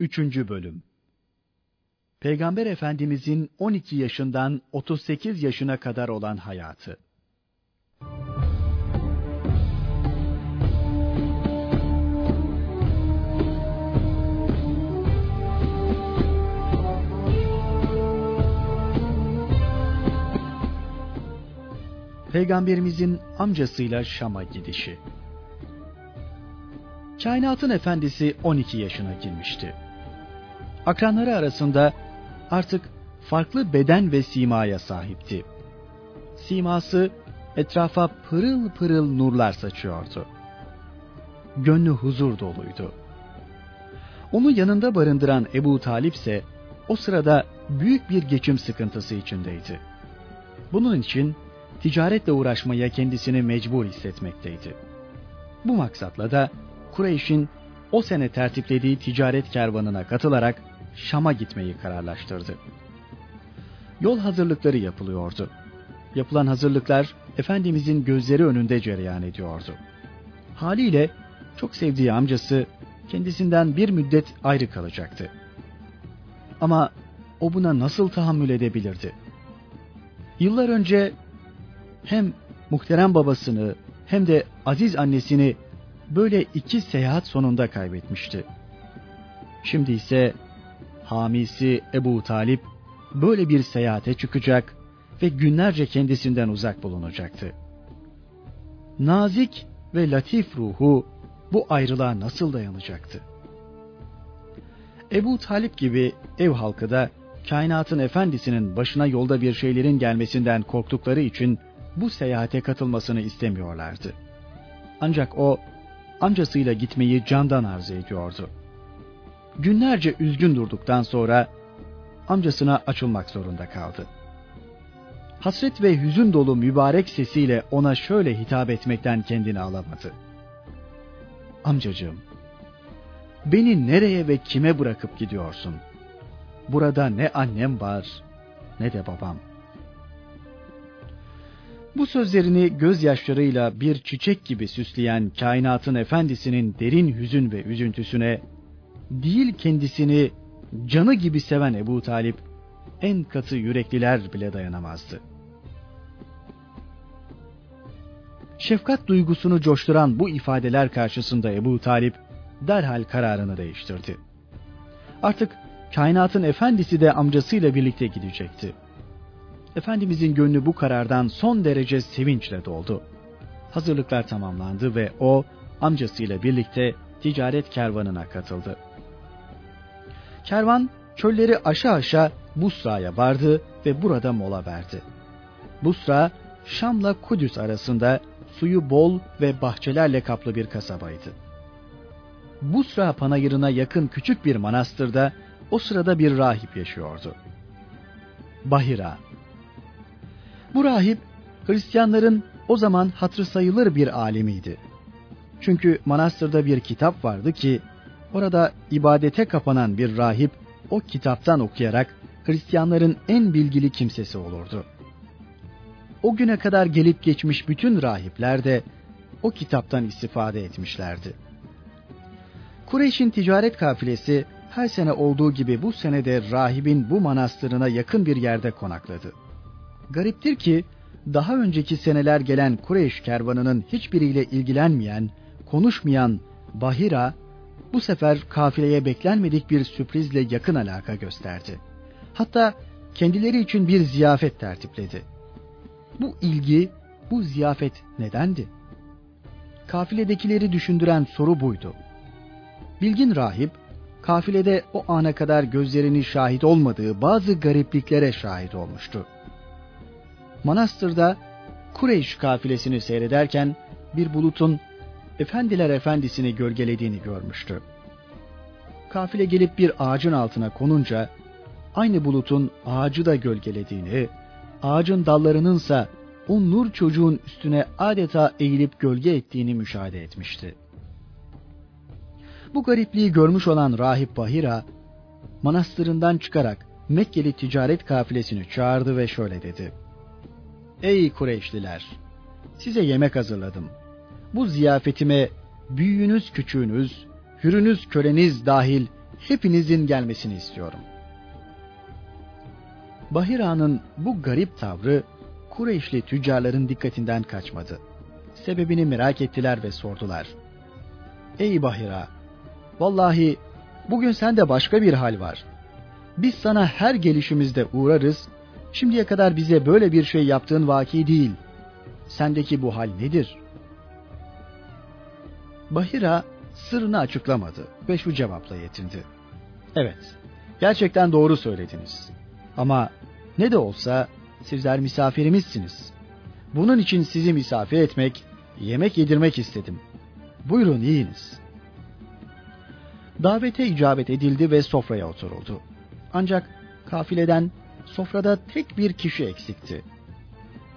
3. Bölüm Peygamber Efendimizin 12 yaşından 38 yaşına kadar olan hayatı. Peygamberimizin amcasıyla Şam'a gidişi. Kainatın efendisi 12 yaşına girmişti. Akranları arasında artık farklı beden ve simaya sahipti. Siması etrafa pırıl pırıl nurlar saçıyordu. Gönlü huzur doluydu. Onu yanında barındıran Ebu Talip ise o sırada büyük bir geçim sıkıntısı içindeydi. Bunun için ticaretle uğraşmaya kendisini mecbur hissetmekteydi. Bu maksatla da Kureyş'in o sene tertiplediği ticaret kervanına katılarak Şam'a gitmeyi kararlaştırdı. Yol hazırlıkları yapılıyordu. Yapılan hazırlıklar Efendimizin gözleri önünde cereyan ediyordu. Haliyle çok sevdiği amcası kendisinden bir müddet ayrı kalacaktı. Ama o buna nasıl tahammül edebilirdi? Yıllar önce hem muhterem babasını hem de aziz annesini böyle iki seyahat sonunda kaybetmişti. Şimdi ise hamisi Ebu Talip böyle bir seyahate çıkacak ve günlerce kendisinden uzak bulunacaktı. Nazik ve latif ruhu bu ayrılığa nasıl dayanacaktı? Ebu Talip gibi ev halkı da kainatın efendisinin başına yolda bir şeylerin gelmesinden korktukları için bu seyahate katılmasını istemiyorlardı. Ancak o amcasıyla gitmeyi candan arzu ediyordu. Günlerce üzgün durduktan sonra amcasına açılmak zorunda kaldı. Hasret ve hüzün dolu mübarek sesiyle ona şöyle hitap etmekten kendini alamadı. Amcacığım, beni nereye ve kime bırakıp gidiyorsun? Burada ne annem var ne de babam. Bu sözlerini gözyaşlarıyla bir çiçek gibi süsleyen kainatın efendisinin derin hüzün ve üzüntüsüne değil kendisini canı gibi seven Ebu Talip en katı yürekliler bile dayanamazdı. Şefkat duygusunu coşturan bu ifadeler karşısında Ebu Talip derhal kararını değiştirdi. Artık kainatın efendisi de amcasıyla birlikte gidecekti. Efendimizin gönlü bu karardan son derece sevinçle doldu. Hazırlıklar tamamlandı ve o amcasıyla birlikte ticaret kervanına katıldı. Kervan çölleri aşağı aşağı Busra'ya vardı ve burada mola verdi. Busra, Şam'la Kudüs arasında suyu bol ve bahçelerle kaplı bir kasabaydı. Busra panayırına yakın küçük bir manastırda o sırada bir rahip yaşıyordu. Bahira bu rahip Hristiyanların o zaman hatrı sayılır bir alemiydi. Çünkü manastırda bir kitap vardı ki orada ibadete kapanan bir rahip o kitaptan okuyarak Hristiyanların en bilgili kimsesi olurdu. O güne kadar gelip geçmiş bütün rahipler de o kitaptan istifade etmişlerdi. Kureyş'in ticaret kafilesi her sene olduğu gibi bu senede rahibin bu manastırına yakın bir yerde konakladı. Gariptir ki daha önceki seneler gelen Kureyş kervanının hiçbiriyle ilgilenmeyen, konuşmayan Bahira bu sefer kafileye beklenmedik bir sürprizle yakın alaka gösterdi. Hatta kendileri için bir ziyafet tertipledi. Bu ilgi, bu ziyafet nedendi? Kafiledekileri düşündüren soru buydu. Bilgin rahip, kafilede o ana kadar gözlerini şahit olmadığı bazı garipliklere şahit olmuştu manastırda Kureyş kafilesini seyrederken bir bulutun efendiler efendisini gölgelediğini görmüştü. Kafile gelip bir ağacın altına konunca aynı bulutun ağacı da gölgelediğini, ağacın dallarınınsa o nur çocuğun üstüne adeta eğilip gölge ettiğini müşahede etmişti. Bu garipliği görmüş olan rahip Bahira, manastırından çıkarak Mekkeli ticaret kafilesini çağırdı ve şöyle dedi. Ey Kureyşliler! Size yemek hazırladım. Bu ziyafetime büyüğünüz küçüğünüz, hürünüz köleniz dahil hepinizin gelmesini istiyorum. Bahira'nın bu garip tavrı Kureyşli tüccarların dikkatinden kaçmadı. Sebebini merak ettiler ve sordular. Ey Bahira! Vallahi bugün sende başka bir hal var. Biz sana her gelişimizde uğrarız, şimdiye kadar bize böyle bir şey yaptığın vaki değil. Sendeki bu hal nedir? Bahira sırrını açıklamadı ve şu cevapla yetindi. Evet, gerçekten doğru söylediniz. Ama ne de olsa sizler misafirimizsiniz. Bunun için sizi misafir etmek, yemek yedirmek istedim. Buyurun yiyiniz. Davete icabet edildi ve sofraya oturuldu. Ancak kafileden sofrada tek bir kişi eksikti.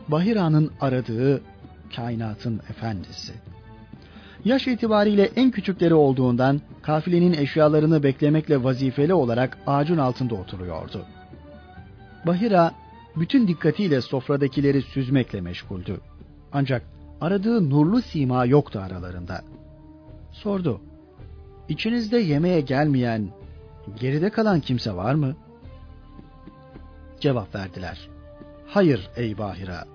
Bahira'nın aradığı kainatın efendisi. Yaş itibariyle en küçükleri olduğundan kafilenin eşyalarını beklemekle vazifeli olarak ağacın altında oturuyordu. Bahira bütün dikkatiyle sofradakileri süzmekle meşguldü. Ancak aradığı nurlu sima yoktu aralarında. Sordu. İçinizde yemeğe gelmeyen, geride kalan kimse var mı? Cevap verdiler. Hayır ey Bahira.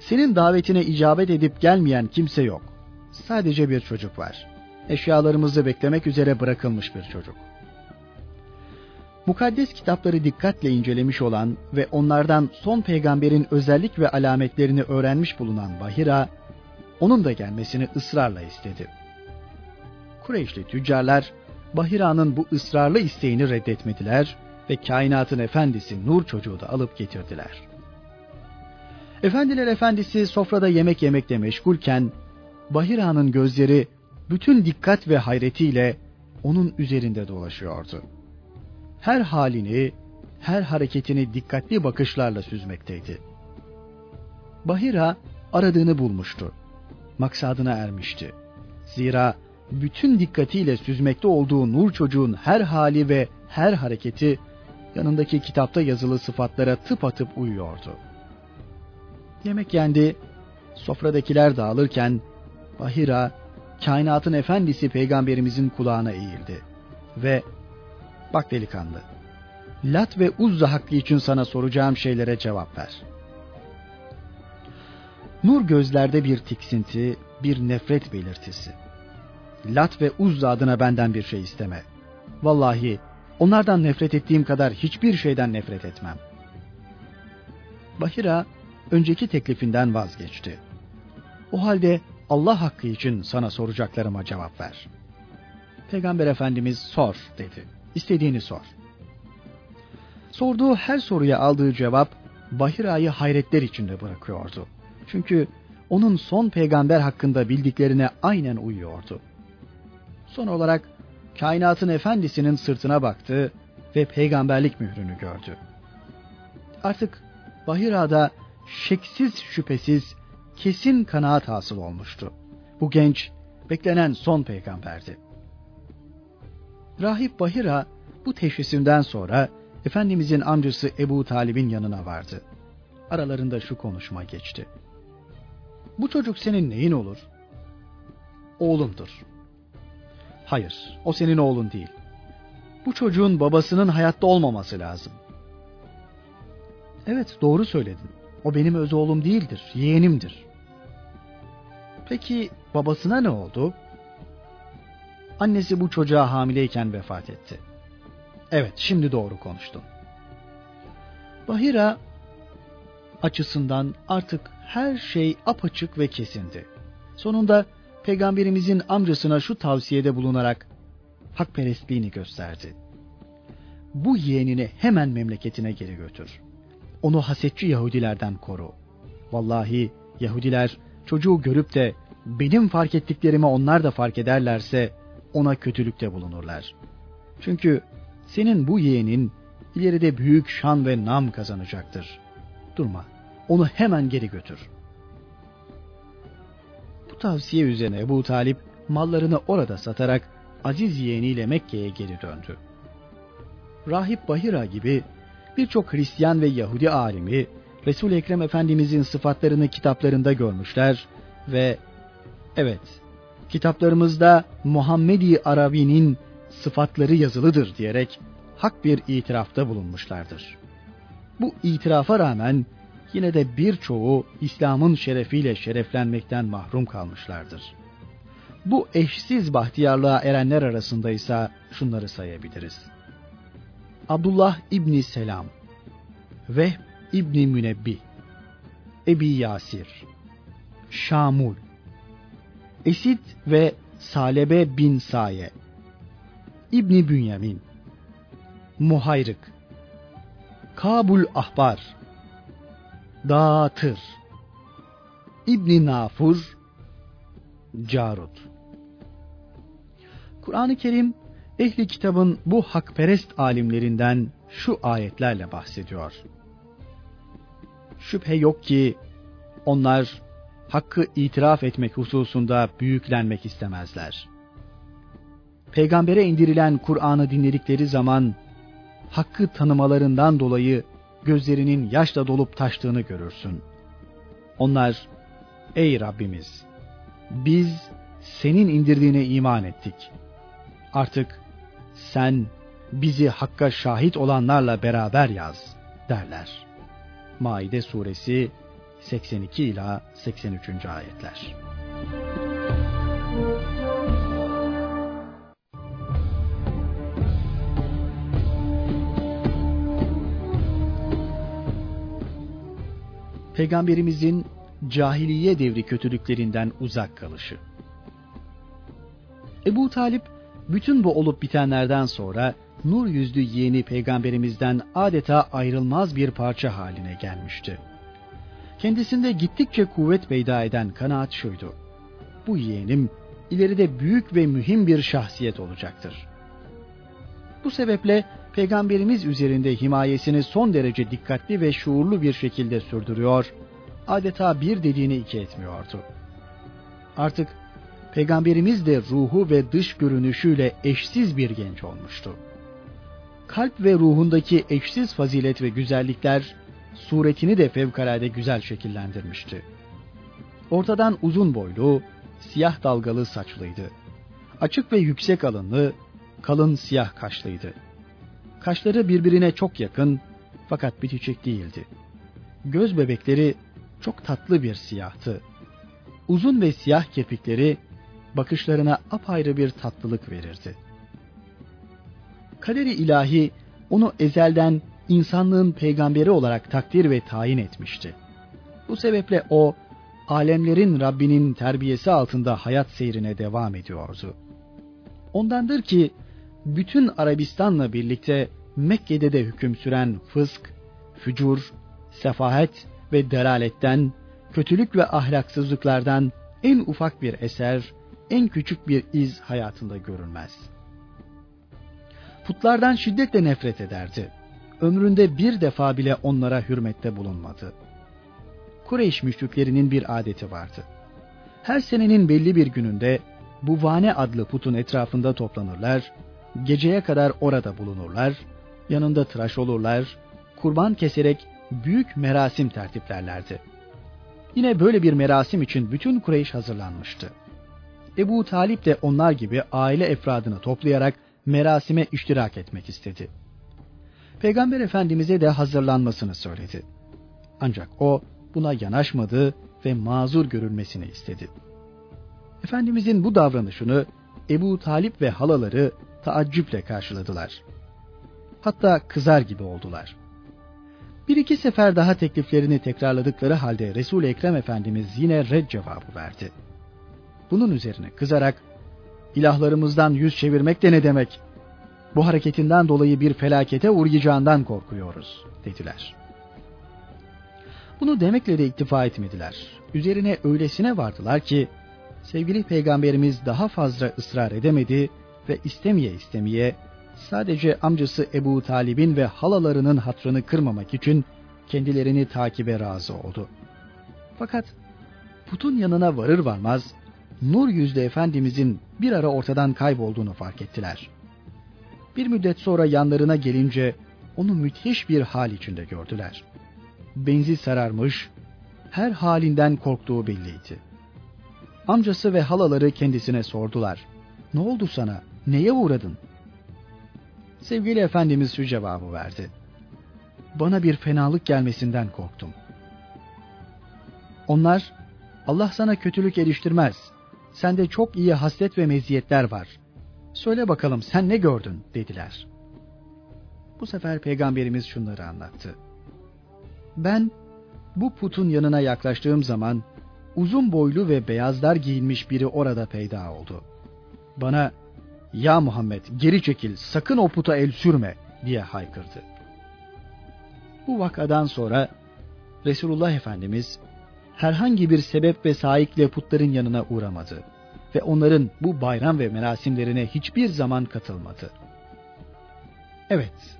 Senin davetine icabet edip gelmeyen kimse yok. Sadece bir çocuk var. Eşyalarımızı beklemek üzere bırakılmış bir çocuk. Mukaddes kitapları dikkatle incelemiş olan ve onlardan son peygamberin özellik ve alametlerini öğrenmiş bulunan Bahira, onun da gelmesini ısrarla istedi. Kureyşli tüccarlar, Bahira'nın bu ısrarlı isteğini reddetmediler ve kainatın efendisi Nur çocuğu da alıp getirdiler. Efendiler efendisi sofrada yemek yemekle meşgulken, Bahira'nın gözleri bütün dikkat ve hayretiyle onun üzerinde dolaşıyordu her halini, her hareketini dikkatli bakışlarla süzmekteydi. Bahira aradığını bulmuştu. Maksadına ermişti. Zira bütün dikkatiyle süzmekte olduğu Nur çocuğun her hali ve her hareketi yanındaki kitapta yazılı sıfatlara tıpatıp uyuyordu. Yemek yendi, sofradakiler dağılırken Bahira kainatın efendisi peygamberimizin kulağına eğildi ve Bak delikanlı. Lat ve Uzza hakkı için sana soracağım şeylere cevap ver. Nur gözlerde bir tiksinti, bir nefret belirtisi. Lat ve Uzza adına benden bir şey isteme. Vallahi onlardan nefret ettiğim kadar hiçbir şeyden nefret etmem. Bahira önceki teklifinden vazgeçti. O halde Allah hakkı için sana soracaklarıma cevap ver. Peygamber Efendimiz sor dedi. İstediğini sor. Sorduğu her soruya aldığı cevap Bahira'yı hayretler içinde bırakıyordu. Çünkü onun son peygamber hakkında bildiklerine aynen uyuyordu. Son olarak kainatın efendisinin sırtına baktı ve peygamberlik mührünü gördü. Artık Bahira'da şeksiz şüphesiz kesin kanaat hasıl olmuştu. Bu genç beklenen son peygamberdi. Rahip Bahira bu teşhisinden sonra Efendimizin amcası Ebu Talib'in yanına vardı. Aralarında şu konuşma geçti. Bu çocuk senin neyin olur? Oğlumdur. Hayır, o senin oğlun değil. Bu çocuğun babasının hayatta olmaması lazım. Evet, doğru söyledin. O benim öz oğlum değildir, yeğenimdir. Peki babasına ne oldu? Annesi bu çocuğa hamileyken vefat etti. Evet, şimdi doğru konuştun. Bahira açısından artık her şey apaçık ve kesindi. Sonunda peygamberimizin amcasına şu tavsiyede bulunarak hakperestliğini gösterdi. Bu yeğenini hemen memleketine geri götür. Onu hasetçi Yahudilerden koru. Vallahi Yahudiler çocuğu görüp de benim fark ettiklerimi onlar da fark ederlerse ona kötülükte bulunurlar. Çünkü senin bu yeğenin ileride büyük şan ve nam kazanacaktır. Durma, onu hemen geri götür. Bu tavsiye üzerine Ebu Talip mallarını orada satarak aziz yeğeniyle Mekke'ye geri döndü. Rahip Bahira gibi birçok Hristiyan ve Yahudi alimi Resul Ekrem Efendimizin sıfatlarını kitaplarında görmüşler ve evet kitaplarımızda Muhammedi Arabi'nin sıfatları yazılıdır diyerek hak bir itirafta bulunmuşlardır. Bu itirafa rağmen yine de birçoğu İslam'ın şerefiyle şereflenmekten mahrum kalmışlardır. Bu eşsiz bahtiyarlığa erenler arasında ise şunları sayabiliriz. Abdullah İbni Selam, Vehb İbni Münebbi, Ebi Yasir, Şamul, Esid ve Salebe bin Saye, İbni Bünyamin, Muhayrık, Kabul Ahbar, Dağıtır, İbni Nafur, Carut. Kur'an-ı Kerim ehli kitabın bu hakperest alimlerinden şu ayetlerle bahsediyor. Şüphe yok ki onlar hakkı itiraf etmek hususunda büyüklenmek istemezler. Peygambere indirilen Kur'an'ı dinledikleri zaman hakkı tanımalarından dolayı gözlerinin yaşla dolup taştığını görürsün. Onlar, ey Rabbimiz, biz senin indirdiğine iman ettik. Artık sen bizi hakka şahit olanlarla beraber yaz derler. Maide suresi 82 ila 83. ayetler. Peygamberimizin cahiliye devri kötülüklerinden uzak kalışı. Ebu Talip bütün bu olup bitenlerden sonra nur yüzlü yeğeni peygamberimizden adeta ayrılmaz bir parça haline gelmişti. Kendisinde gittikçe kuvvet peyda eden kanaat şuydu. Bu yeğenim ileride büyük ve mühim bir şahsiyet olacaktır. Bu sebeple peygamberimiz üzerinde himayesini son derece dikkatli ve şuurlu bir şekilde sürdürüyor, adeta bir dediğini iki etmiyordu. Artık peygamberimiz de ruhu ve dış görünüşüyle eşsiz bir genç olmuştu. Kalp ve ruhundaki eşsiz fazilet ve güzellikler suretini de fevkalade güzel şekillendirmişti. Ortadan uzun boylu, siyah dalgalı saçlıydı. Açık ve yüksek alınlı, kalın siyah kaşlıydı. Kaşları birbirine çok yakın fakat bitişik değildi. Göz bebekleri çok tatlı bir siyahtı. Uzun ve siyah kirpikleri bakışlarına apayrı bir tatlılık verirdi. Kaderi ilahi onu ezelden insanlığın peygamberi olarak takdir ve tayin etmişti. Bu sebeple o, alemlerin Rabbinin terbiyesi altında hayat seyrine devam ediyordu. Ondandır ki, bütün Arabistan'la birlikte Mekke'de de hüküm süren fısk, fücur, sefahet ve deraletten, kötülük ve ahlaksızlıklardan en ufak bir eser, en küçük bir iz hayatında görülmez. Putlardan şiddetle nefret ederdi. Ömründe bir defa bile onlara hürmette bulunmadı. Kureyş müşriklerinin bir adeti vardı. Her senenin belli bir gününde bu Vane adlı putun etrafında toplanırlar, geceye kadar orada bulunurlar, yanında tıraş olurlar, kurban keserek büyük merasim tertiplerlerdi. Yine böyle bir merasim için bütün Kureyş hazırlanmıştı. Ebu Talip de onlar gibi aile efradını toplayarak merasime iştirak etmek istedi. Peygamber Efendimiz'e de hazırlanmasını söyledi. Ancak o buna yanaşmadı ve mazur görülmesini istedi. Efendimizin bu davranışını Ebu Talip ve halaları taaccüple karşıladılar. Hatta kızar gibi oldular. Bir iki sefer daha tekliflerini tekrarladıkları halde Resul-i Ekrem Efendimiz yine red cevabı verdi. Bunun üzerine kızarak, ilahlarımızdan yüz çevirmek de ne demek? Bu hareketinden dolayı bir felakete uğrayacağından korkuyoruz, dediler. Bunu demekle de iktifa etmediler. Üzerine öylesine vardılar ki, sevgili peygamberimiz daha fazla ısrar edemedi ve istemeye istemeye sadece amcası Ebu Talib'in ve halalarının hatrını kırmamak için kendilerini takibe razı oldu. Fakat putun yanına varır varmaz nur yüzlü Efendimizin bir ara ortadan kaybolduğunu fark ettiler. Bir müddet sonra yanlarına gelince onu müthiş bir hal içinde gördüler. Benzi sararmış, her halinden korktuğu belliydi. Amcası ve halaları kendisine sordular. Ne oldu sana? Neye uğradın? Sevgili Efendimiz şu cevabı verdi. Bana bir fenalık gelmesinden korktum. Onlar, Allah sana kötülük eriştirmez. Sende çok iyi haslet ve meziyetler var. Söyle bakalım sen ne gördün dediler. Bu sefer peygamberimiz şunları anlattı. Ben bu putun yanına yaklaştığım zaman uzun boylu ve beyazlar giyinmiş biri orada peyda oldu. Bana ya Muhammed geri çekil sakın o puta el sürme diye haykırdı. Bu vakadan sonra Resulullah Efendimiz herhangi bir sebep ve saikle putların yanına uğramadı ve onların bu bayram ve merasimlerine hiçbir zaman katılmadı. Evet,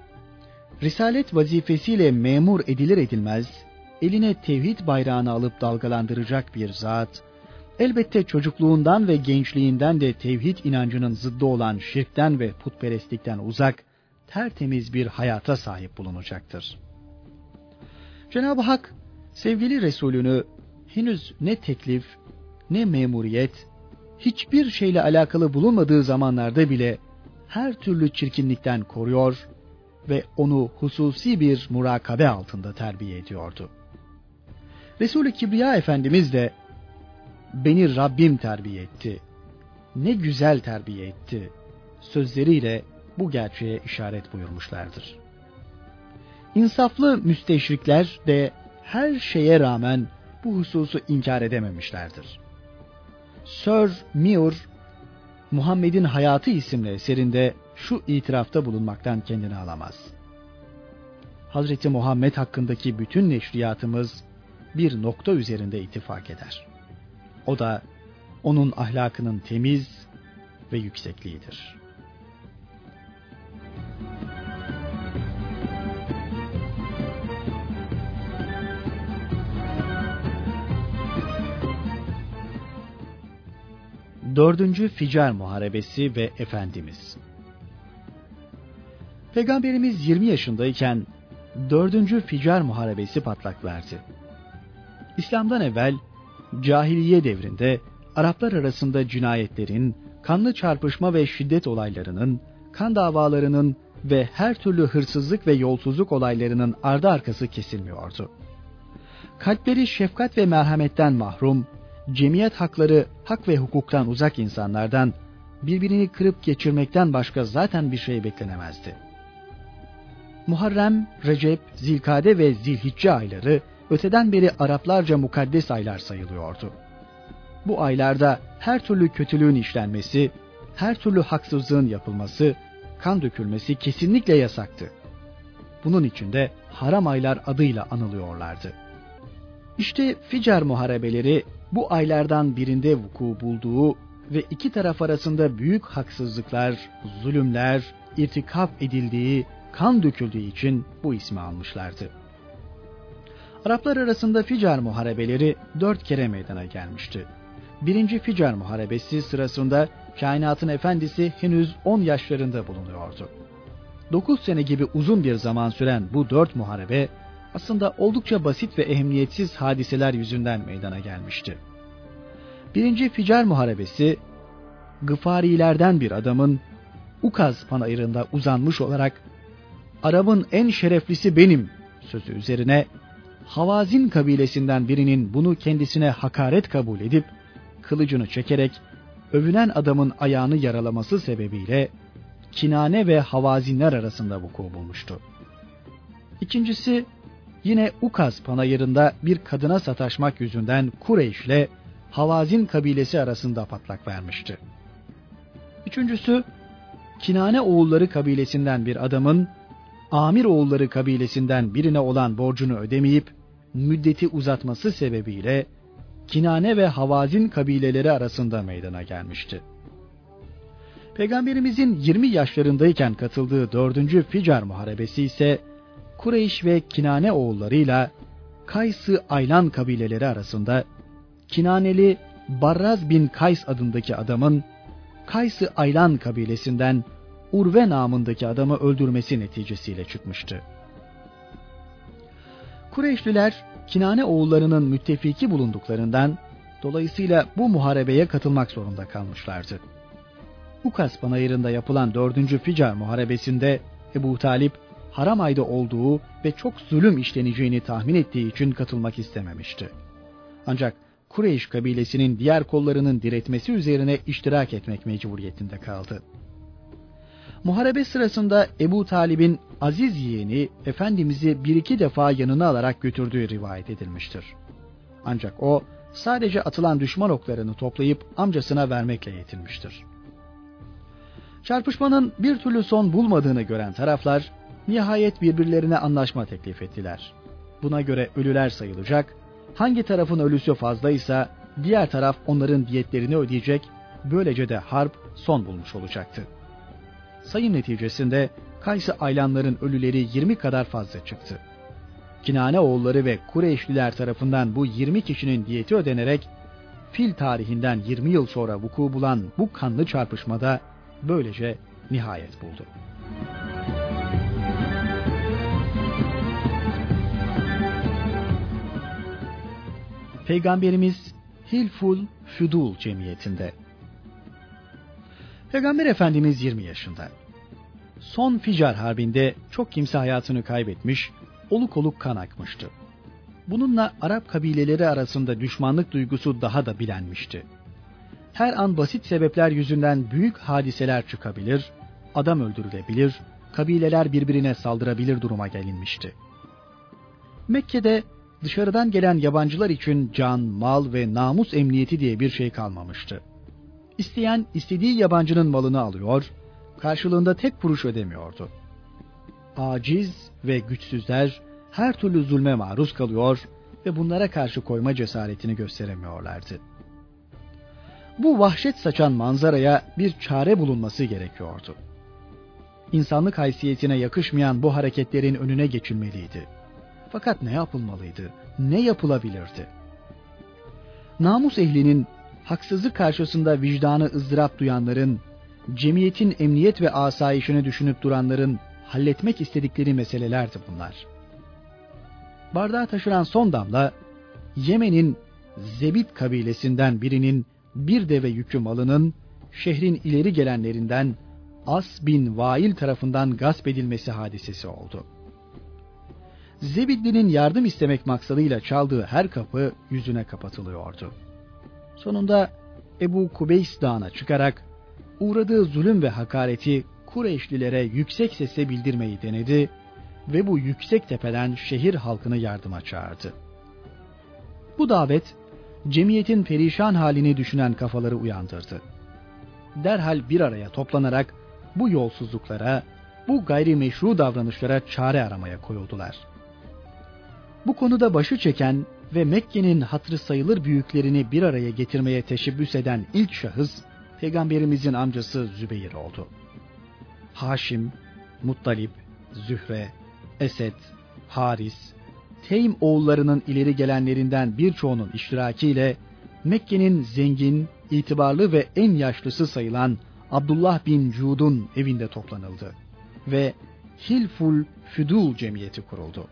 Risalet vazifesiyle memur edilir edilmez, eline tevhid bayrağını alıp dalgalandıracak bir zat, elbette çocukluğundan ve gençliğinden de tevhid inancının zıddı olan şirkten ve putperestlikten uzak, tertemiz bir hayata sahip bulunacaktır. Cenab-ı Hak, sevgili Resulünü henüz ne teklif, ne memuriyet, hiçbir şeyle alakalı bulunmadığı zamanlarda bile her türlü çirkinlikten koruyor ve onu hususi bir murakabe altında terbiye ediyordu. Resul-i Kibriya Efendimiz de beni Rabbim terbiye etti. Ne güzel terbiye etti. Sözleriyle bu gerçeğe işaret buyurmuşlardır. İnsaflı müsteşrikler de her şeye rağmen bu hususu inkar edememişlerdir. Sir Muir, Muhammed'in Hayatı isimli eserinde şu itirafta bulunmaktan kendini alamaz. Hazreti Muhammed hakkındaki bütün neşriyatımız bir nokta üzerinde ittifak eder. O da onun ahlakının temiz ve yüksekliğidir. Dördüncü Ficar Muharebesi ve Efendimiz Peygamberimiz 20 yaşındayken dördüncü Ficar Muharebesi patlak verdi. İslam'dan evvel cahiliye devrinde Araplar arasında cinayetlerin, kanlı çarpışma ve şiddet olaylarının, kan davalarının ve her türlü hırsızlık ve yolsuzluk olaylarının ardı arkası kesilmiyordu. Kalpleri şefkat ve merhametten mahrum, cemiyet hakları, hak ve hukuktan uzak insanlardan birbirini kırıp geçirmekten başka zaten bir şey beklenemezdi. Muharrem, Recep, Zilkade ve Zilhicce ayları öteden beri Araplarca mukaddes aylar sayılıyordu. Bu aylarda her türlü kötülüğün işlenmesi, her türlü haksızlığın yapılması, kan dökülmesi kesinlikle yasaktı. Bunun için de haram aylar adıyla anılıyorlardı. İşte Ficar muharebeleri bu aylardan birinde vuku bulduğu ve iki taraf arasında büyük haksızlıklar, zulümler, irtikap edildiği, kan döküldüğü için bu ismi almışlardı. Araplar arasında Ficar muharebeleri dört kere meydana gelmişti. Birinci Ficar muharebesi sırasında kainatın efendisi henüz 10 yaşlarında bulunuyordu. 9 sene gibi uzun bir zaman süren bu dört muharebe aslında oldukça basit ve ehemmiyetsiz hadiseler yüzünden meydana gelmişti. Birinci Ficar Muharebesi, Gıfarilerden bir adamın Ukaz panayırında uzanmış olarak Arap'ın en şereflisi benim sözü üzerine Havazin kabilesinden birinin bunu kendisine hakaret kabul edip kılıcını çekerek övünen adamın ayağını yaralaması sebebiyle Kinane ve Havazinler arasında vuku bulmuştu. İkincisi yine Ukaz panayırında bir kadına sataşmak yüzünden Kureyş ile Havazin kabilesi arasında patlak vermişti. Üçüncüsü Kinane oğulları kabilesinden bir adamın Amir oğulları kabilesinden birine olan borcunu ödemeyip müddeti uzatması sebebiyle Kinane ve Havazin kabileleri arasında meydana gelmişti. Peygamberimizin 20 yaşlarındayken katıldığı 4. Ficar Muharebesi ise Kureyş ve Kinane oğullarıyla Kays-ı Aylan kabileleri arasında Kinaneli Barraz bin Kays adındaki adamın Kays-ı Aylan kabilesinden Urve namındaki adamı öldürmesi neticesiyle çıkmıştı. Kureyşliler Kinane oğullarının müttefiki bulunduklarından dolayısıyla bu muharebeye katılmak zorunda kalmışlardı. Ukas panayırında yapılan 4. Ficar muharebesinde Ebu Talip haram ayda olduğu ve çok zulüm işleneceğini tahmin ettiği için katılmak istememişti. Ancak Kureyş kabilesinin diğer kollarının diretmesi üzerine iştirak etmek mecburiyetinde kaldı. Muharebe sırasında Ebu Talib'in aziz yeğeni Efendimiz'i bir iki defa yanına alarak götürdüğü rivayet edilmiştir. Ancak o sadece atılan düşman oklarını toplayıp amcasına vermekle yetinmiştir. Çarpışmanın bir türlü son bulmadığını gören taraflar nihayet birbirlerine anlaşma teklif ettiler. Buna göre ölüler sayılacak, hangi tarafın ölüsü fazlaysa diğer taraf onların diyetlerini ödeyecek, böylece de harp son bulmuş olacaktı. Sayım neticesinde Kaysı Aylanların ölüleri 20 kadar fazla çıktı. Kinane oğulları ve Kureyşliler tarafından bu 20 kişinin diyeti ödenerek fil tarihinden 20 yıl sonra vuku bulan bu kanlı çarpışmada böylece nihayet buldu. Peygamberimiz Hilful Füdul cemiyetinde. Peygamber Efendimiz 20 yaşında. Son Ficar Harbi'nde çok kimse hayatını kaybetmiş, oluk oluk kan akmıştı. Bununla Arap kabileleri arasında düşmanlık duygusu daha da bilenmişti. Her an basit sebepler yüzünden büyük hadiseler çıkabilir, adam öldürülebilir, kabileler birbirine saldırabilir duruma gelinmişti. Mekke'de dışarıdan gelen yabancılar için can, mal ve namus emniyeti diye bir şey kalmamıştı. İsteyen istediği yabancının malını alıyor, karşılığında tek kuruş ödemiyordu. Aciz ve güçsüzler her türlü zulme maruz kalıyor ve bunlara karşı koyma cesaretini gösteremiyorlardı. Bu vahşet saçan manzaraya bir çare bulunması gerekiyordu. İnsanlık haysiyetine yakışmayan bu hareketlerin önüne geçilmeliydi. Fakat ne yapılmalıydı? Ne yapılabilirdi? Namus ehlinin haksızlık karşısında vicdanı ızdırap duyanların, cemiyetin emniyet ve asayişini düşünüp duranların halletmek istedikleri meselelerdi bunlar. Bardağı taşıran son damla, Yemen'in Zebit kabilesinden birinin bir deve yükü malının şehrin ileri gelenlerinden As bin Vail tarafından gasp edilmesi hadisesi oldu. Zebidli'nin yardım istemek maksadıyla çaldığı her kapı yüzüne kapatılıyordu. Sonunda Ebu Kubeys Dağı'na çıkarak uğradığı zulüm ve hakareti Kureyşlilere yüksek sesle bildirmeyi denedi ve bu yüksek tepeden şehir halkını yardıma çağırdı. Bu davet cemiyetin perişan halini düşünen kafaları uyandırdı. Derhal bir araya toplanarak bu yolsuzluklara, bu gayrimeşru davranışlara çare aramaya koyuldular. Bu konuda başı çeken ve Mekke'nin hatırı sayılır büyüklerini bir araya getirmeye teşebbüs eden ilk şahıs Peygamberimizin amcası Zübeyir oldu. Haşim, Muttalip, Zühre, Esed, Haris, Teym oğullarının ileri gelenlerinden birçoğunun iştirakiyle Mekke'nin zengin, itibarlı ve en yaşlısı sayılan Abdullah bin Cud'un evinde toplanıldı ve Hilful Füdul cemiyeti kuruldu.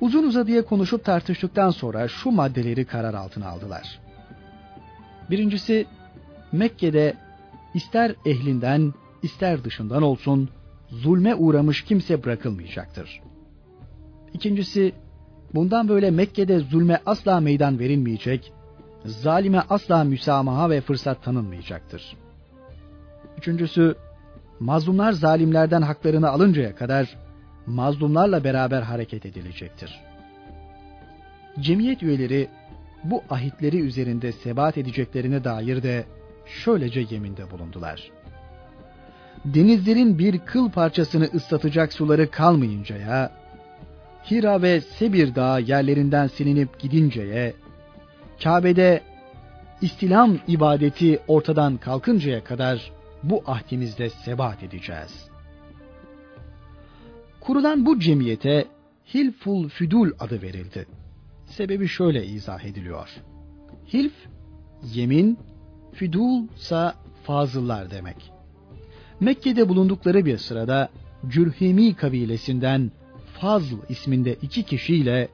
Uzun uzadıya konuşup tartıştıktan sonra şu maddeleri karar altına aldılar. Birincisi, Mekke'de ister ehlinden ister dışından olsun zulme uğramış kimse bırakılmayacaktır. İkincisi, bundan böyle Mekke'de zulme asla meydan verilmeyecek, zalime asla müsamaha ve fırsat tanınmayacaktır. Üçüncüsü, mazlumlar zalimlerden haklarını alıncaya kadar mazlumlarla beraber hareket edilecektir. Cemiyet üyeleri bu ahitleri üzerinde sebat edeceklerine dair de şöylece yeminde bulundular. Denizlerin bir kıl parçasını ıslatacak suları kalmayıncaya, Hira ve Sebir Dağı yerlerinden silinip gidinceye, Kabe'de istilam ibadeti ortadan kalkıncaya kadar bu ahdimizde sebat edeceğiz. Kurulan bu cemiyete Hilful Füdul adı verildi. Sebebi şöyle izah ediliyor. Hilf, yemin, füdul ise fazıllar demek. Mekke'de bulundukları bir sırada Cürhemi kabilesinden Fazl isminde iki kişiyle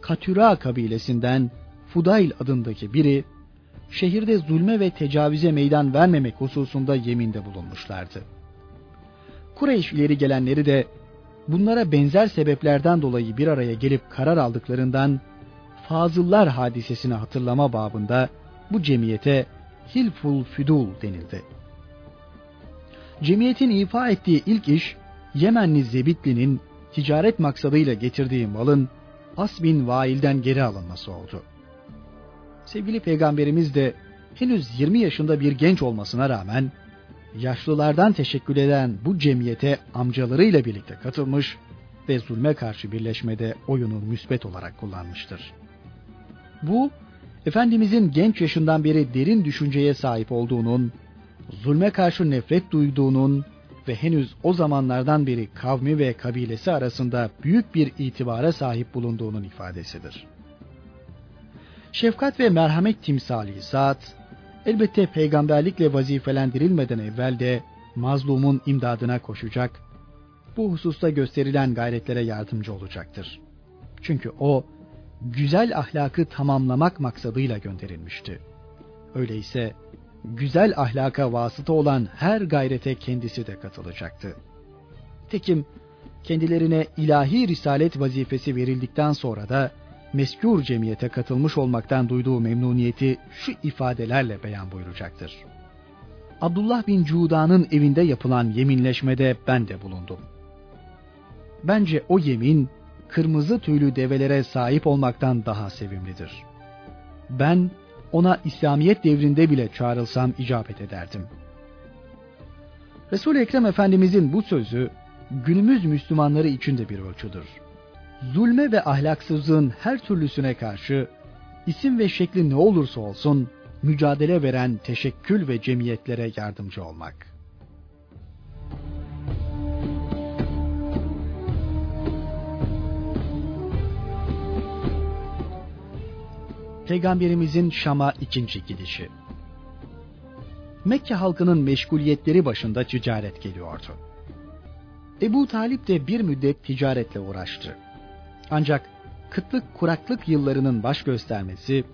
Katüra kabilesinden Fudayl adındaki biri şehirde zulme ve tecavüze meydan vermemek hususunda yeminde bulunmuşlardı. Kureyş ileri gelenleri de bunlara benzer sebeplerden dolayı bir araya gelip karar aldıklarından Fazıllar hadisesini hatırlama babında bu cemiyete Hilful Füdul denildi. Cemiyetin ifa ettiği ilk iş Yemenli Zebitli'nin ticaret maksadıyla getirdiği malın As bin Vail'den geri alınması oldu. Sevgili peygamberimiz de henüz 20 yaşında bir genç olmasına rağmen yaşlılardan teşekkür eden bu cemiyete amcalarıyla birlikte katılmış ve zulme karşı birleşmede oyunu müsbet olarak kullanmıştır. Bu, Efendimizin genç yaşından beri derin düşünceye sahip olduğunun, zulme karşı nefret duyduğunun ve henüz o zamanlardan beri kavmi ve kabilesi arasında büyük bir itibara sahip bulunduğunun ifadesidir. Şefkat ve merhamet timsali zat, elbette peygamberlikle vazifelendirilmeden evvel de mazlumun imdadına koşacak, bu hususta gösterilen gayretlere yardımcı olacaktır. Çünkü o, güzel ahlakı tamamlamak maksadıyla gönderilmişti. Öyleyse güzel ahlaka vasıta olan her gayrete kendisi de katılacaktı. Tekim kendilerine ilahi risalet vazifesi verildikten sonra da meskûr cemiyete katılmış olmaktan duyduğu memnuniyeti şu ifadelerle beyan buyuracaktır. Abdullah bin Cuda'nın evinde yapılan yeminleşmede ben de bulundum. Bence o yemin kırmızı tüylü develere sahip olmaktan daha sevimlidir. Ben ona İslamiyet devrinde bile çağrılsam icabet ederdim. Resul Ekrem Efendimizin bu sözü günümüz Müslümanları için de bir ölçüdür. Zulme ve ahlaksızlığın her türlüsüne karşı isim ve şekli ne olursa olsun mücadele veren teşekkül ve cemiyetlere yardımcı olmak. Peygamberimizin Şam'a ikinci gidişi. Mekke halkının meşguliyetleri başında ticaret geliyordu. Ebu Talip de bir müddet ticaretle uğraştı. Ancak kıtlık kuraklık yıllarının baş göstermesi,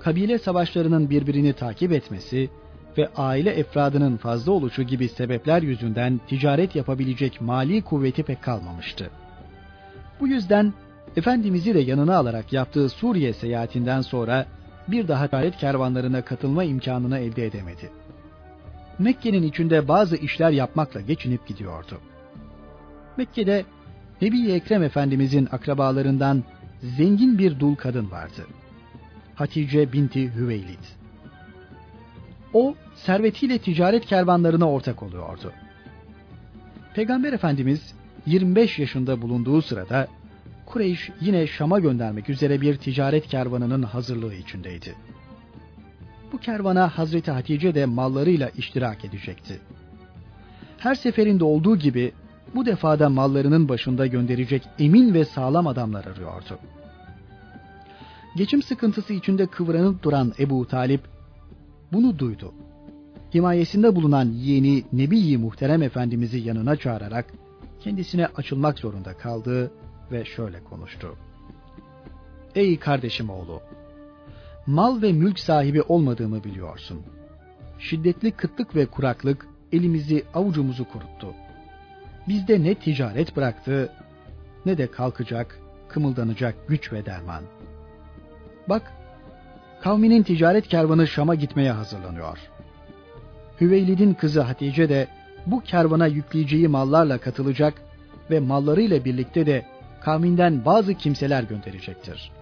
kabile savaşlarının birbirini takip etmesi ve aile efradının fazla oluşu gibi sebepler yüzünden ticaret yapabilecek mali kuvveti pek kalmamıştı. Bu yüzden Efendimiz'i de yanına alarak yaptığı Suriye seyahatinden sonra bir daha ticaret kervanlarına katılma imkanını elde edemedi. Mekke'nin içinde bazı işler yapmakla geçinip gidiyordu. Mekke'de Nebi Ekrem Efendimizin akrabalarından zengin bir dul kadın vardı. Hatice binti Hüveylid. O servetiyle ticaret kervanlarına ortak oluyordu. Peygamber Efendimiz 25 yaşında bulunduğu sırada Kureyş yine Şam'a göndermek üzere bir ticaret kervanının hazırlığı içindeydi. Bu kervana Hazreti Hatice de mallarıyla iştirak edecekti. Her seferinde olduğu gibi bu defada mallarının başında gönderecek emin ve sağlam adamlar arıyordu. Geçim sıkıntısı içinde kıvranıp duran Ebu Talip bunu duydu. Himayesinde bulunan yeğeni Nebi-i Muhterem Efendimiz'i yanına çağırarak kendisine açılmak zorunda kaldı ve şöyle konuştu. Ey kardeşim oğlu! Mal ve mülk sahibi olmadığımı biliyorsun. Şiddetli kıtlık ve kuraklık elimizi avucumuzu kuruttu. Bizde ne ticaret bıraktı ne de kalkacak, kımıldanacak güç ve derman. Bak, kavminin ticaret kervanı Şam'a gitmeye hazırlanıyor. Hüveylid'in kızı Hatice de bu kervana yükleyeceği mallarla katılacak ve mallarıyla birlikte de kavminden bazı kimseler gönderecektir.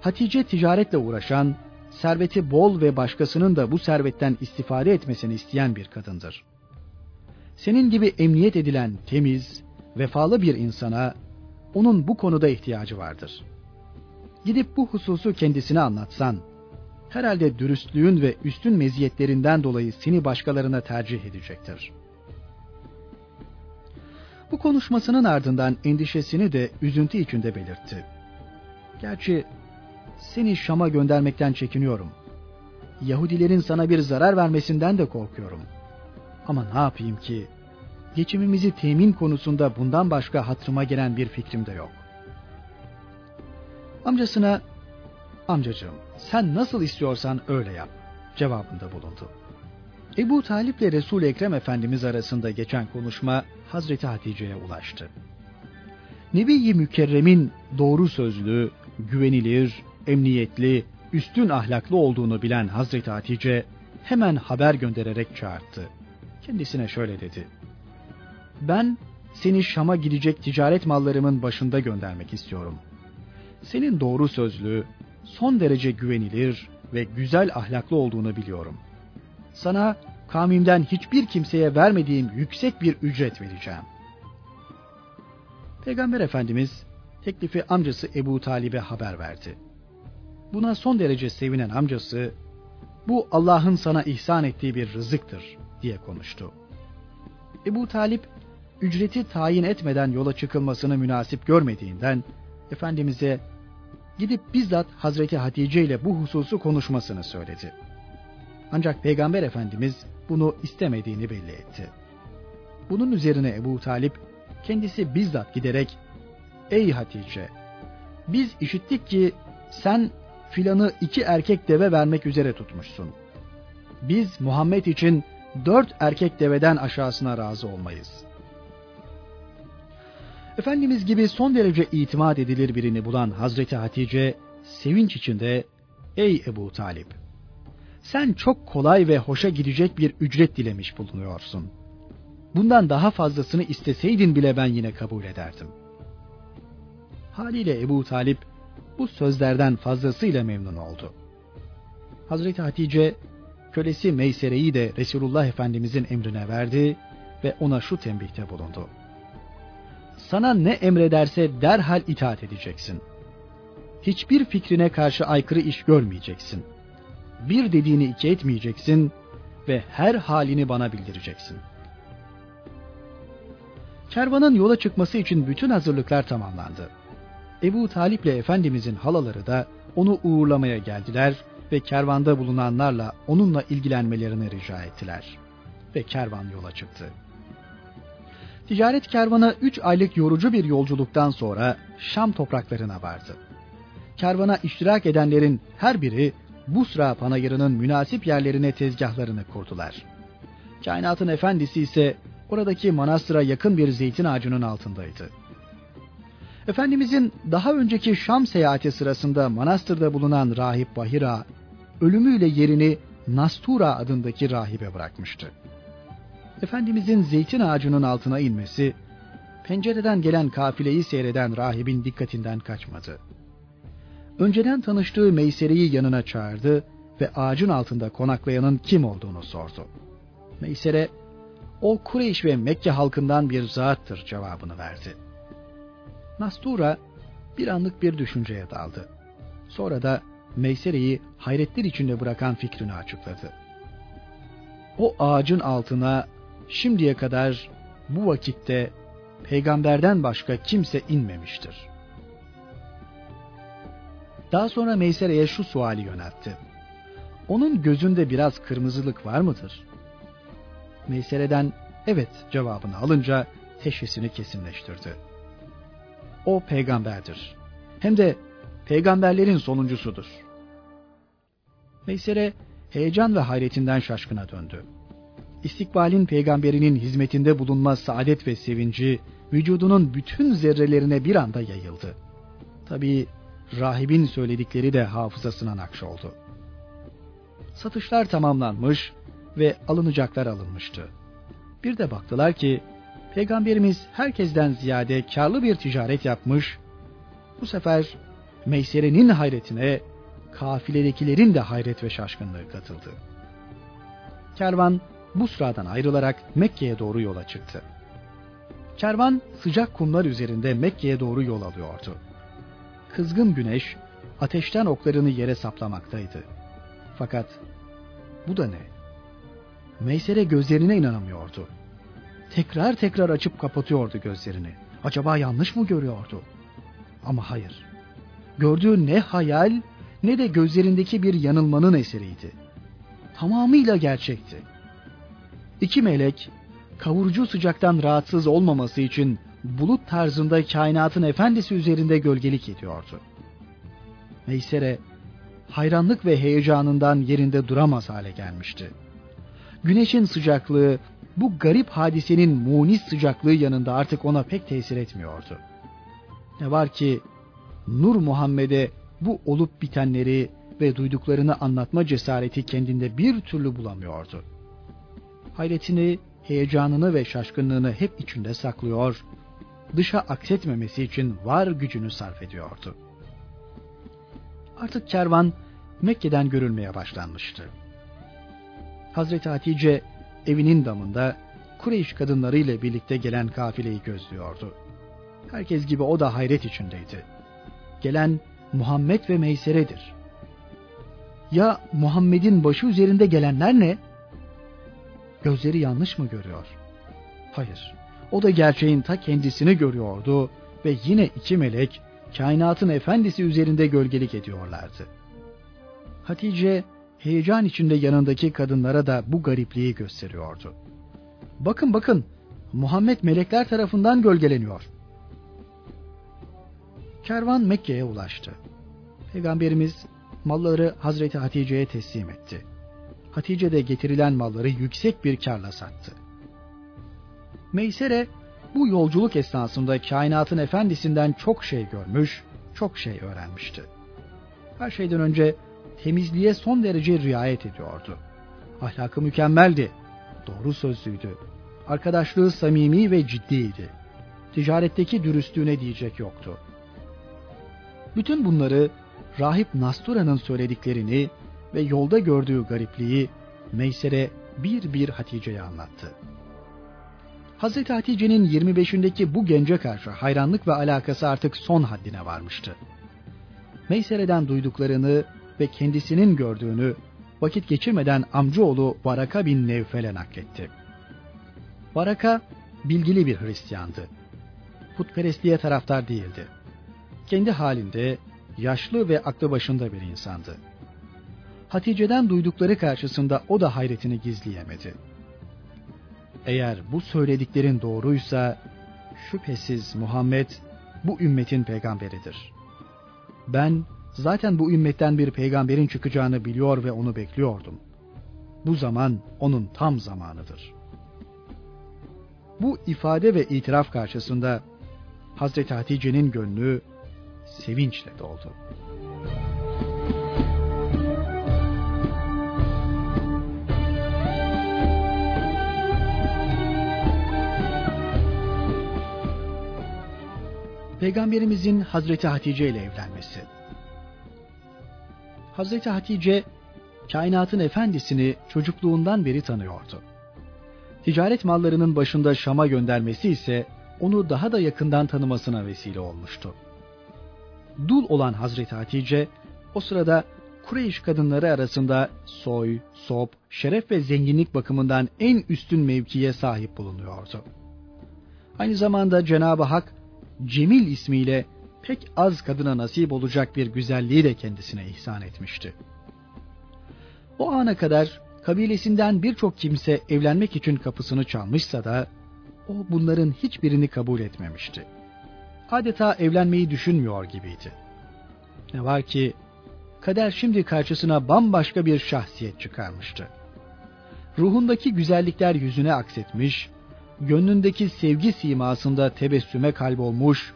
Hatice ticaretle uğraşan, serveti bol ve başkasının da bu servetten istifade etmesini isteyen bir kadındır. Senin gibi emniyet edilen temiz, vefalı bir insana onun bu konuda ihtiyacı vardır. Gidip bu hususu kendisine anlatsan, herhalde dürüstlüğün ve üstün meziyetlerinden dolayı seni başkalarına tercih edecektir.'' Bu konuşmasının ardından endişesini de üzüntü içinde belirtti. Gerçi seni Şam'a göndermekten çekiniyorum. Yahudilerin sana bir zarar vermesinden de korkuyorum. Ama ne yapayım ki? Geçimimizi temin konusunda bundan başka hatırıma gelen bir fikrim de yok. Amcasına, amcacığım sen nasıl istiyorsan öyle yap cevabında bulundu. Ebu Talip ile Resul Ekrem Efendimiz arasında geçen konuşma Hazreti Hatice'ye ulaştı. Nebi-i Mükerrem'in doğru sözlü, güvenilir, emniyetli, üstün ahlaklı olduğunu bilen Hazreti Hatice hemen haber göndererek çağırdı. Kendisine şöyle dedi. Ben seni Şam'a gidecek ticaret mallarımın başında göndermek istiyorum. Senin doğru sözlü, son derece güvenilir ve güzel ahlaklı olduğunu biliyorum. Sana kavmimden hiçbir kimseye vermediğim yüksek bir ücret vereceğim. Peygamber Efendimiz teklifi amcası Ebu Talib'e haber verdi. Buna son derece sevinen amcası, bu Allah'ın sana ihsan ettiği bir rızıktır diye konuştu. Ebu Talip, ücreti tayin etmeden yola çıkılmasını münasip görmediğinden, Efendimiz'e gidip bizzat Hazreti Hatice ile bu hususu konuşmasını söyledi. Ancak Peygamber Efendimiz bunu istemediğini belli etti. Bunun üzerine Ebu Talip kendisi bizzat giderek Ey Hatice! Biz işittik ki sen filanı iki erkek deve vermek üzere tutmuşsun. Biz Muhammed için dört erkek deveden aşağısına razı olmayız. Efendimiz gibi son derece itimat edilir birini bulan Hazreti Hatice sevinç içinde Ey Ebu Talip! Sen çok kolay ve hoşa gidecek bir ücret dilemiş bulunuyorsun. Bundan daha fazlasını isteseydin bile ben yine kabul ederdim. Haliyle Ebu Talip bu sözlerden fazlasıyla memnun oldu. Hazreti Hatice kölesi Meysere'yi de Resulullah Efendimizin emrine verdi ve ona şu tembihte bulundu. Sana ne emrederse derhal itaat edeceksin. Hiçbir fikrine karşı aykırı iş görmeyeceksin. Bir dediğini iki etmeyeceksin ve her halini bana bildireceksin. Kervanın yola çıkması için bütün hazırlıklar tamamlandı. Ebu Talip ile Efendimizin halaları da onu uğurlamaya geldiler ve kervanda bulunanlarla onunla ilgilenmelerini rica ettiler. Ve kervan yola çıktı. Ticaret kervanı üç aylık yorucu bir yolculuktan sonra Şam topraklarına vardı. Kervana iştirak edenlerin her biri Busra panayırının münasip yerlerine tezgahlarını kurdular. Kainatın efendisi ise oradaki manastıra yakın bir zeytin ağacının altındaydı. Efendimizin daha önceki Şam seyahati sırasında manastırda bulunan rahip Bahira, ölümüyle yerini Nastura adındaki rahibe bırakmıştı. Efendimizin zeytin ağacının altına inmesi, pencereden gelen kafileyi seyreden rahibin dikkatinden kaçmadı. Önceden tanıştığı Meysere'yi yanına çağırdı ve ağacın altında konaklayanın kim olduğunu sordu. Meysere, o Kureyş ve Mekke halkından bir zattır cevabını verdi. Nastura bir anlık bir düşünceye daldı. Sonra da Meysere'yi hayretler içinde bırakan fikrini açıkladı. O ağacın altına şimdiye kadar bu vakitte peygamberden başka kimse inmemiştir. Daha sonra Meysere'ye şu suali yöneltti. Onun gözünde biraz kırmızılık var mıdır? Meysere'den evet cevabını alınca teşhisini kesinleştirdi. O peygamberdir. Hem de peygamberlerin sonuncusudur. Meysere heyecan ve hayretinden şaşkına döndü. İstikbalin peygamberinin hizmetinde bulunma saadet ve sevinci vücudunun bütün zerrelerine bir anda yayıldı. Tabii rahibin söyledikleri de hafızasına nakş oldu. Satışlar tamamlanmış ve alınacaklar alınmıştı. Bir de baktılar ki Peygamberimiz herkesten ziyade karlı bir ticaret yapmış. Bu sefer Meysere'nin hayretine kafiledekilerin de hayret ve şaşkınlığı katıldı. Kervan Busra'dan ayrılarak Mekke'ye doğru yola çıktı. Kervan sıcak kumlar üzerinde Mekke'ye doğru yol alıyordu. Kızgın güneş ateşten oklarını yere saplamaktaydı. Fakat bu da ne? Meysere gözlerine inanamıyordu. Tekrar tekrar açıp kapatıyordu gözlerini. Acaba yanlış mı görüyordu? Ama hayır. Gördüğü ne hayal ne de gözlerindeki bir yanılmanın eseriydi. Tamamıyla gerçekti. İki melek kavurucu sıcaktan rahatsız olmaması için bulut tarzında kainatın efendisi üzerinde gölgelik ediyordu. Meysere hayranlık ve heyecanından yerinde duramaz hale gelmişti. Güneşin sıcaklığı bu garip hadisenin munis sıcaklığı yanında artık ona pek tesir etmiyordu. Ne var ki Nur Muhammed'e bu olup bitenleri ve duyduklarını anlatma cesareti kendinde bir türlü bulamıyordu. Hayretini, heyecanını ve şaşkınlığını hep içinde saklıyor, dışa aksetmemesi için var gücünü sarf ediyordu. Artık kervan Mekke'den görülmeye başlanmıştı. Hazreti Hatice evinin damında Kureyş kadınlarıyla birlikte gelen kafileyi gözlüyordu. Herkes gibi o da hayret içindeydi. Gelen Muhammed ve Meysere'dir. Ya Muhammed'in başı üzerinde gelenler ne? Gözleri yanlış mı görüyor? Hayır. O da gerçeğin ta kendisini görüyordu ve yine iki melek kainatın efendisi üzerinde gölgelik ediyorlardı. Hatice heyecan içinde yanındaki kadınlara da bu garipliği gösteriyordu. Bakın bakın Muhammed melekler tarafından gölgeleniyor. Kervan Mekke'ye ulaştı. Peygamberimiz malları Hazreti Hatice'ye teslim etti. Hatice de getirilen malları yüksek bir karla sattı. Meysere bu yolculuk esnasında kainatın efendisinden çok şey görmüş, çok şey öğrenmişti. Her şeyden önce temizliğe son derece riayet ediyordu. Ahlakı mükemmeldi, doğru sözlüydü. Arkadaşlığı samimi ve ciddiydi. Ticaretteki dürüstlüğüne diyecek yoktu. Bütün bunları rahip Nastura'nın söylediklerini ve yolda gördüğü garipliği Meyser'e bir bir Hatice'ye anlattı. Hazreti Hatice'nin 25'indeki bu gence karşı hayranlık ve alakası artık son haddine varmıştı. Meysere'den duyduklarını ve kendisinin gördüğünü vakit geçirmeden amcaoğlu Varaka bin Nevfel'e nakletti. Varaka bilgili bir Hristiyandı. Putperestliğe taraftar değildi. Kendi halinde yaşlı ve aklı başında bir insandı. Hatice'den duydukları karşısında o da hayretini gizleyemedi. Eğer bu söylediklerin doğruysa şüphesiz Muhammed bu ümmetin peygamberidir. Ben zaten bu ümmetten bir peygamberin çıkacağını biliyor ve onu bekliyordum. Bu zaman onun tam zamanıdır. Bu ifade ve itiraf karşısında Hazreti Hatice'nin gönlü sevinçle doldu. Peygamberimizin Hazreti Hatice ile evlenmesi. Hazreti Hatice kainatın efendisini çocukluğundan beri tanıyordu. Ticaret mallarının başında Şam'a göndermesi ise onu daha da yakından tanımasına vesile olmuştu. Dul olan Hazreti Hatice o sırada Kureyş kadınları arasında soy, sop, şeref ve zenginlik bakımından en üstün mevkiye sahip bulunuyordu. Aynı zamanda Cenab-ı Hak Cemil ismiyle pek az kadına nasip olacak bir güzelliği de kendisine ihsan etmişti. O ana kadar kabilesinden birçok kimse evlenmek için kapısını çalmışsa da o bunların hiçbirini kabul etmemişti. Adeta evlenmeyi düşünmüyor gibiydi. Ne var ki kader şimdi karşısına bambaşka bir şahsiyet çıkarmıştı. Ruhundaki güzellikler yüzüne aksetmiş, gönlündeki sevgi simasında tebessüme kalbolmuş,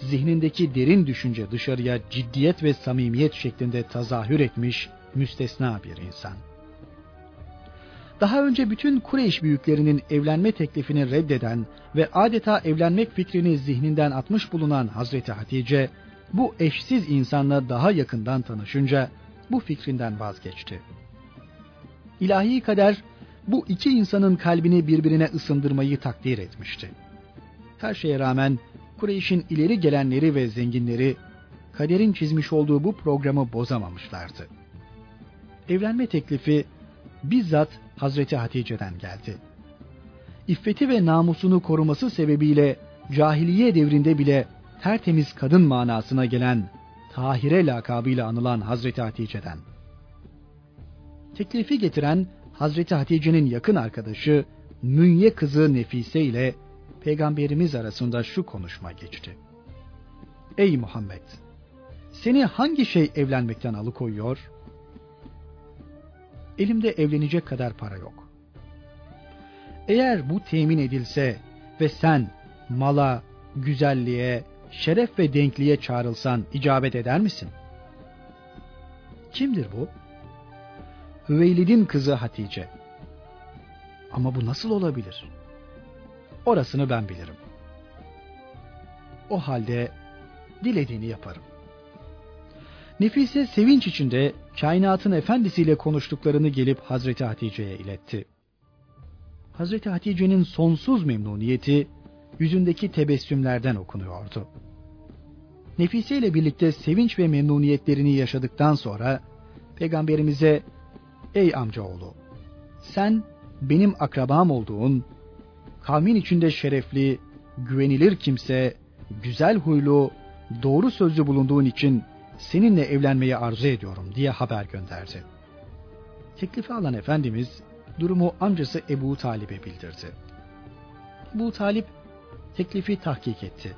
zihnindeki derin düşünce dışarıya ciddiyet ve samimiyet şeklinde tazahür etmiş müstesna bir insan. Daha önce bütün Kureyş büyüklerinin evlenme teklifini reddeden ve adeta evlenmek fikrini zihninden atmış bulunan Hazreti Hatice, bu eşsiz insanla daha yakından tanışınca bu fikrinden vazgeçti. İlahi kader bu iki insanın kalbini birbirine ısındırmayı takdir etmişti. Her şeye rağmen Kureyş'in ileri gelenleri ve zenginleri kaderin çizmiş olduğu bu programı bozamamışlardı. Evlenme teklifi bizzat Hazreti Hatice'den geldi. İffeti ve namusunu koruması sebebiyle cahiliye devrinde bile tertemiz kadın manasına gelen Tahire lakabıyla anılan Hazreti Hatice'den. Teklifi getiren Hazreti Hatice'nin yakın arkadaşı Münye kızı Nefise ile Peygamberimiz arasında şu konuşma geçti. Ey Muhammed! Seni hangi şey evlenmekten alıkoyuyor? Elimde evlenecek kadar para yok. Eğer bu temin edilse ve sen mala, güzelliğe, şeref ve denkliğe çağrılsan icabet eder misin? Kimdir bu? Hüveylid'in kızı Hatice. Ama bu nasıl olabilir? Orasını ben bilirim. O halde dilediğini yaparım. Nefise sevinç içinde kainatın efendisiyle konuştuklarını gelip Hazreti Hatice'ye iletti. Hazreti Hatice'nin sonsuz memnuniyeti yüzündeki tebessümlerden okunuyordu. Nefise ile birlikte sevinç ve memnuniyetlerini yaşadıktan sonra peygamberimize ey amcaoğlu sen benim akrabam olduğun kavmin içinde şerefli, güvenilir kimse, güzel huylu, doğru sözlü bulunduğun için seninle evlenmeyi arzu ediyorum diye haber gönderdi. Teklifi alan Efendimiz durumu amcası Ebu Talib'e bildirdi. Ebu Talip teklifi tahkik etti.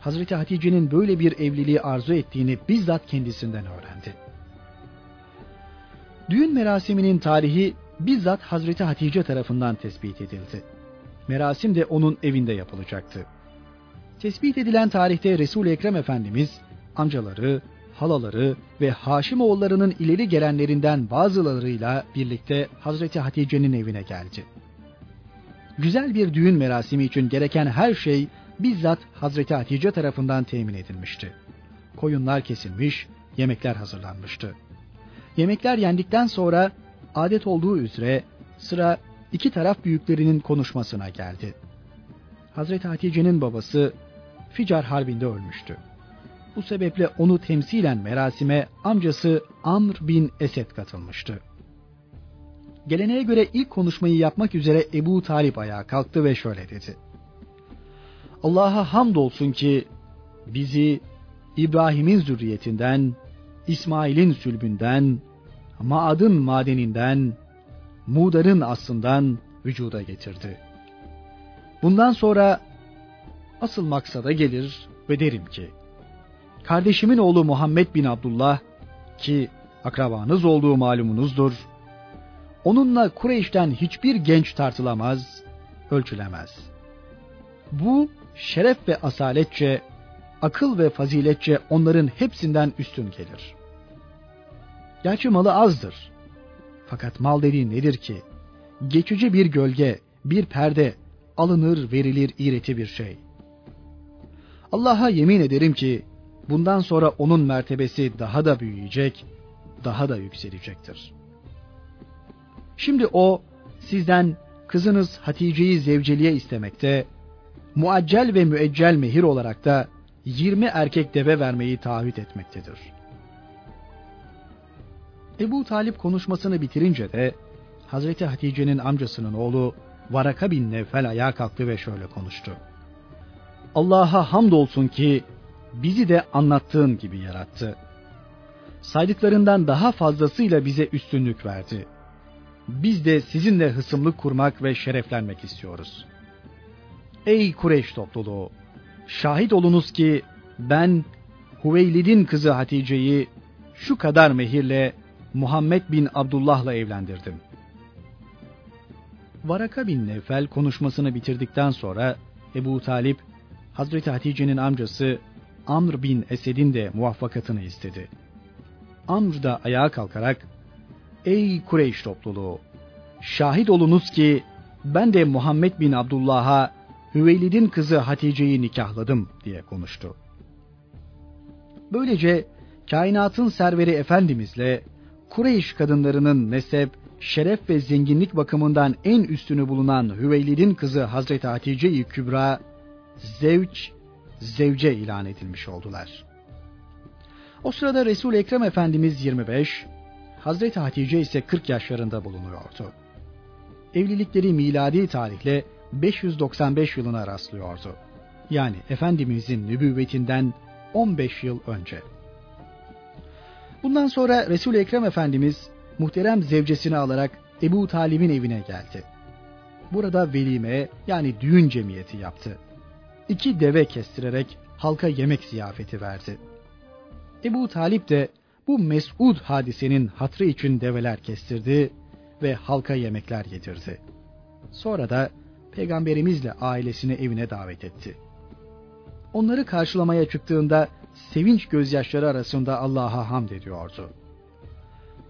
Hazreti Hatice'nin böyle bir evliliği arzu ettiğini bizzat kendisinden öğrendi. Düğün merasiminin tarihi bizzat Hazreti Hatice tarafından tespit edildi. Merasim de onun evinde yapılacaktı. Tespit edilen tarihte Resul-i Ekrem Efendimiz amcaları, halaları ve Haşimoğullarının ileri gelenlerinden bazılarıyla birlikte Hazreti Hatice'nin evine geldi. Güzel bir düğün merasimi için gereken her şey bizzat Hazreti Hatice tarafından temin edilmişti. Koyunlar kesilmiş, yemekler hazırlanmıştı. Yemekler yendikten sonra adet olduğu üzere sıra iki taraf büyüklerinin konuşmasına geldi. Hazreti Hatice'nin babası Ficar Harbi'nde ölmüştü. Bu sebeple onu temsilen merasime amcası Amr bin Esed katılmıştı. Geleneğe göre ilk konuşmayı yapmak üzere Ebu Talip ayağa kalktı ve şöyle dedi. Allah'a hamdolsun ki bizi İbrahim'in zürriyetinden, İsmail'in sülbünden, Maad'ın madeninden, Mudar'ın aslından vücuda getirdi. Bundan sonra asıl maksada gelir ve derim ki, kardeşimin oğlu Muhammed bin Abdullah ki akrabanız olduğu malumunuzdur. Onunla Kureyş'ten hiçbir genç tartılamaz, ölçülemez. Bu şeref ve asaletçe, akıl ve faziletçe onların hepsinden üstün gelir. Gerçi malı azdır. Fakat mal dediğin nedir ki? Geçici bir gölge, bir perde, alınır verilir iğreti bir şey. Allah'a yemin ederim ki bundan sonra onun mertebesi daha da büyüyecek, daha da yükselecektir. Şimdi o sizden kızınız Hatice'yi zevceliğe istemekte, muaccel ve müeccel mehir olarak da 20 erkek deve vermeyi taahhüt etmektedir. Ebu Talip konuşmasını bitirince de Hazreti Hatice'nin amcasının oğlu Varaka bin Nevfel ayağa kalktı ve şöyle konuştu. Allah'a hamdolsun ki bizi de anlattığın gibi yarattı. Saydıklarından daha fazlasıyla bize üstünlük verdi. Biz de sizinle hısımlık kurmak ve şereflenmek istiyoruz. Ey Kureyş topluluğu! Şahit olunuz ki ben Huveylid'in kızı Hatice'yi şu kadar mehirle Muhammed bin Abdullah'la evlendirdim. Varaka bin Nevfel konuşmasını bitirdikten sonra Ebu Talip, Hazreti Hatice'nin amcası Amr bin Esed'in de muvaffakatını istedi. Amr da ayağa kalkarak, Ey Kureyş topluluğu! Şahit olunuz ki ben de Muhammed bin Abdullah'a Hüveylid'in kızı Hatice'yi nikahladım diye konuştu. Böylece kainatın serveri Efendimizle Kureyş kadınlarının mezhep, şeref ve zenginlik bakımından en üstünü bulunan Hüveylid'in kızı Hazreti Hatice-i Kübra, zevç, zevce ilan edilmiş oldular. O sırada Resul Ekrem Efendimiz 25, Hazreti Hatice ise 40 yaşlarında bulunuyordu. Evlilikleri miladi tarihle 595 yılına rastlıyordu. Yani Efendimizin nübüvvetinden 15 yıl önce. Bundan sonra Resul-i Ekrem Efendimiz muhterem zevcesini alarak Ebu Talib'in evine geldi. Burada velime yani düğün cemiyeti yaptı. İki deve kestirerek halka yemek ziyafeti verdi. Ebu Talip de bu mes'ud hadisenin hatrı için develer kestirdi ve halka yemekler yedirdi. Sonra da peygamberimizle ailesini evine davet etti. Onları karşılamaya çıktığında sevinç gözyaşları arasında Allah'a hamd ediyordu.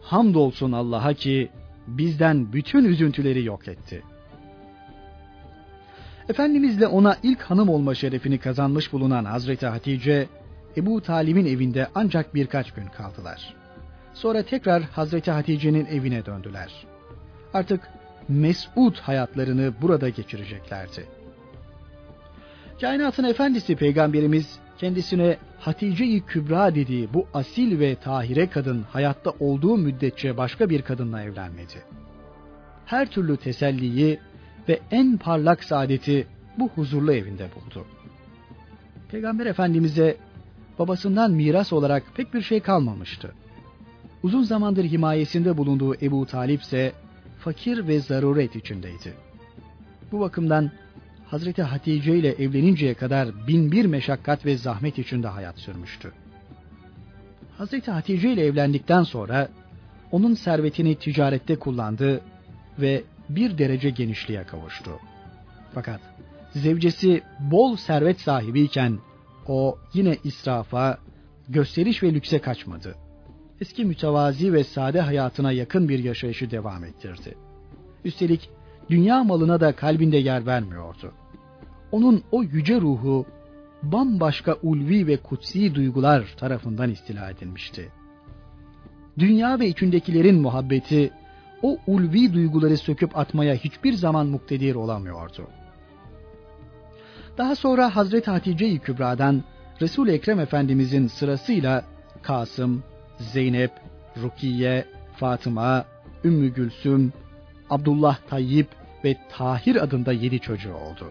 Hamdolsun Allah'a ki bizden bütün üzüntüleri yok etti. Efendimizle ona ilk hanım olma şerefini kazanmış bulunan Hazreti Hatice, Ebu Talib'in evinde ancak birkaç gün kaldılar. Sonra tekrar Hazreti Hatice'nin evine döndüler. Artık mesut hayatlarını burada geçireceklerdi. Kainatın efendisi peygamberimiz kendisine Hatice-i Kübra dediği bu asil ve tahire kadın hayatta olduğu müddetçe başka bir kadınla evlenmedi. Her türlü teselliyi ve en parlak saadeti bu huzurlu evinde buldu. Peygamber Efendimiz'e babasından miras olarak pek bir şey kalmamıştı. Uzun zamandır himayesinde bulunduğu Ebu Talip ise fakir ve zaruret içindeydi. Bu bakımdan Hazreti Hatice ile evleninceye kadar bin bir meşakkat ve zahmet içinde hayat sürmüştü. Hazreti Hatice ile evlendikten sonra onun servetini ticarette kullandı ve bir derece genişliğe kavuştu. Fakat zevcesi bol servet sahibiyken o yine israfa, gösteriş ve lükse kaçmadı. Eski mütevazi ve sade hayatına yakın bir yaşayışı devam ettirdi. Üstelik dünya malına da kalbinde yer vermiyordu. Onun o yüce ruhu bambaşka ulvi ve kutsi duygular tarafından istila edilmişti. Dünya ve içindekilerin muhabbeti o ulvi duyguları söküp atmaya hiçbir zaman muktedir olamıyordu. Daha sonra Hazreti Hatice-i Kübra'dan Resul Ekrem Efendimizin sırasıyla Kasım, Zeynep, Rukiye, Fatıma, Ümmü Gülsüm, Abdullah Tayyip ve Tahir adında yedi çocuğu oldu.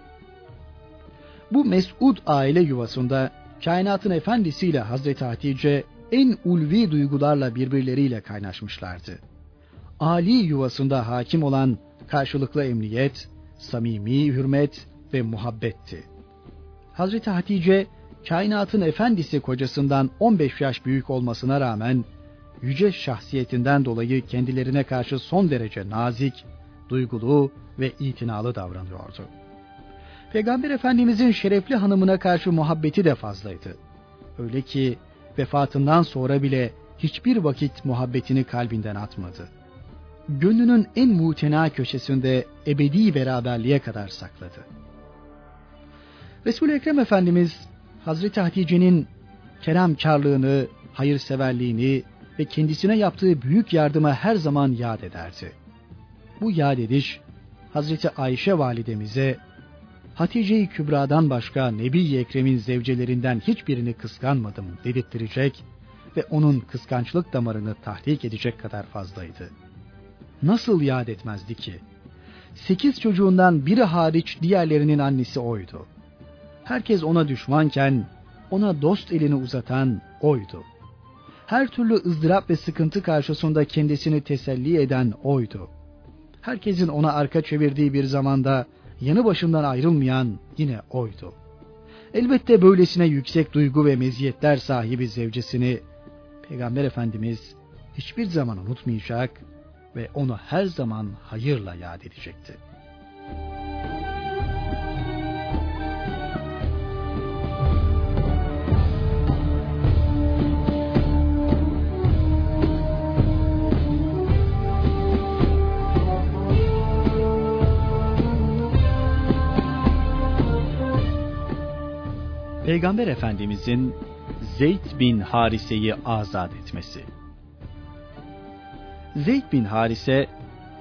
Bu mesud aile yuvasında kainatın efendisiyle Hazreti Hatice en ulvi duygularla birbirleriyle kaynaşmışlardı. Ali yuvasında hakim olan karşılıklı emniyet, samimi hürmet ve muhabbetti. Hazreti Hatice kainatın efendisi kocasından 15 yaş büyük olmasına rağmen yüce şahsiyetinden dolayı kendilerine karşı son derece nazik, duygulu ve itinalı davranıyordu. Peygamber Efendimizin şerefli hanımına karşı muhabbeti de fazlaydı. Öyle ki vefatından sonra bile hiçbir vakit muhabbetini kalbinden atmadı. Gönlünün en mutena köşesinde ebedi beraberliğe kadar sakladı. Resul-i Ekrem Efendimiz Hazreti Hatice'nin keremkarlığını, hayırseverliğini ve kendisine yaptığı büyük yardıma her zaman yad ederdi. Bu yad ediş Hazreti Ayşe validemize Hatice-i Kübra'dan başka Nebi-i Ekrem'in zevcelerinden hiçbirini kıskanmadım dedirttirecek ve onun kıskançlık damarını tahrik edecek kadar fazlaydı. Nasıl yad etmezdi ki? Sekiz çocuğundan biri hariç diğerlerinin annesi oydu. Herkes ona düşmanken ona dost elini uzatan oydu. Her türlü ızdırap ve sıkıntı karşısında kendisini teselli eden oydu. Herkesin ona arka çevirdiği bir zamanda yanı başından ayrılmayan yine oydu. Elbette böylesine yüksek duygu ve meziyetler sahibi zevcesini Peygamber Efendimiz hiçbir zaman unutmayacak ve onu her zaman hayırla yad edecekti. Peygamber Efendimizin Zeyd bin Harise'yi azat etmesi. Zeyd bin Harise,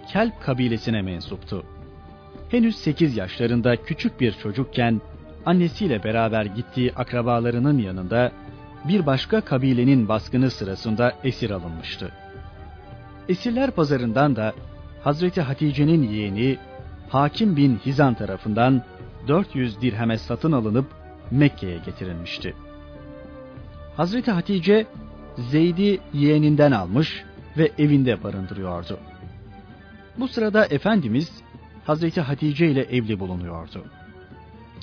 Kelp kabilesine mensuptu. Henüz 8 yaşlarında küçük bir çocukken annesiyle beraber gittiği akrabalarının yanında bir başka kabilenin baskını sırasında esir alınmıştı. Esirler pazarından da Hazreti Hatice'nin yeğeni Hakim bin Hizan tarafından 400 dirheme satın alınıp Mekke'ye getirilmişti. Hazreti Hatice Zeyd'i yeğeninden almış ve evinde barındırıyordu. Bu sırada Efendimiz Hazreti Hatice ile evli bulunuyordu.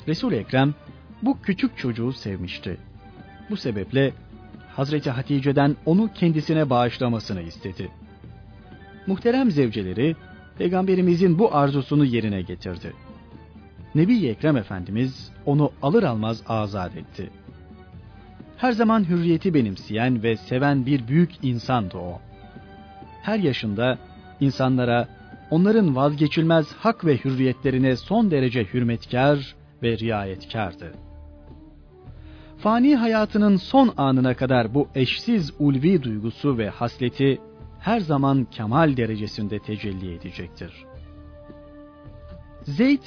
Resul Ekrem bu küçük çocuğu sevmişti. Bu sebeple Hazreti Hatice'den onu kendisine bağışlamasını istedi. Muhterem zevceleri Peygamberimizin bu arzusunu yerine getirdi. Nebi Ekrem Efendimiz onu alır almaz azat etti. Her zaman hürriyeti benimseyen ve seven bir büyük insandı o. Her yaşında insanlara onların vazgeçilmez hak ve hürriyetlerine son derece hürmetkar ve riayetkardı. Fani hayatının son anına kadar bu eşsiz ulvi duygusu ve hasleti her zaman kemal derecesinde tecelli edecektir. Zeyd,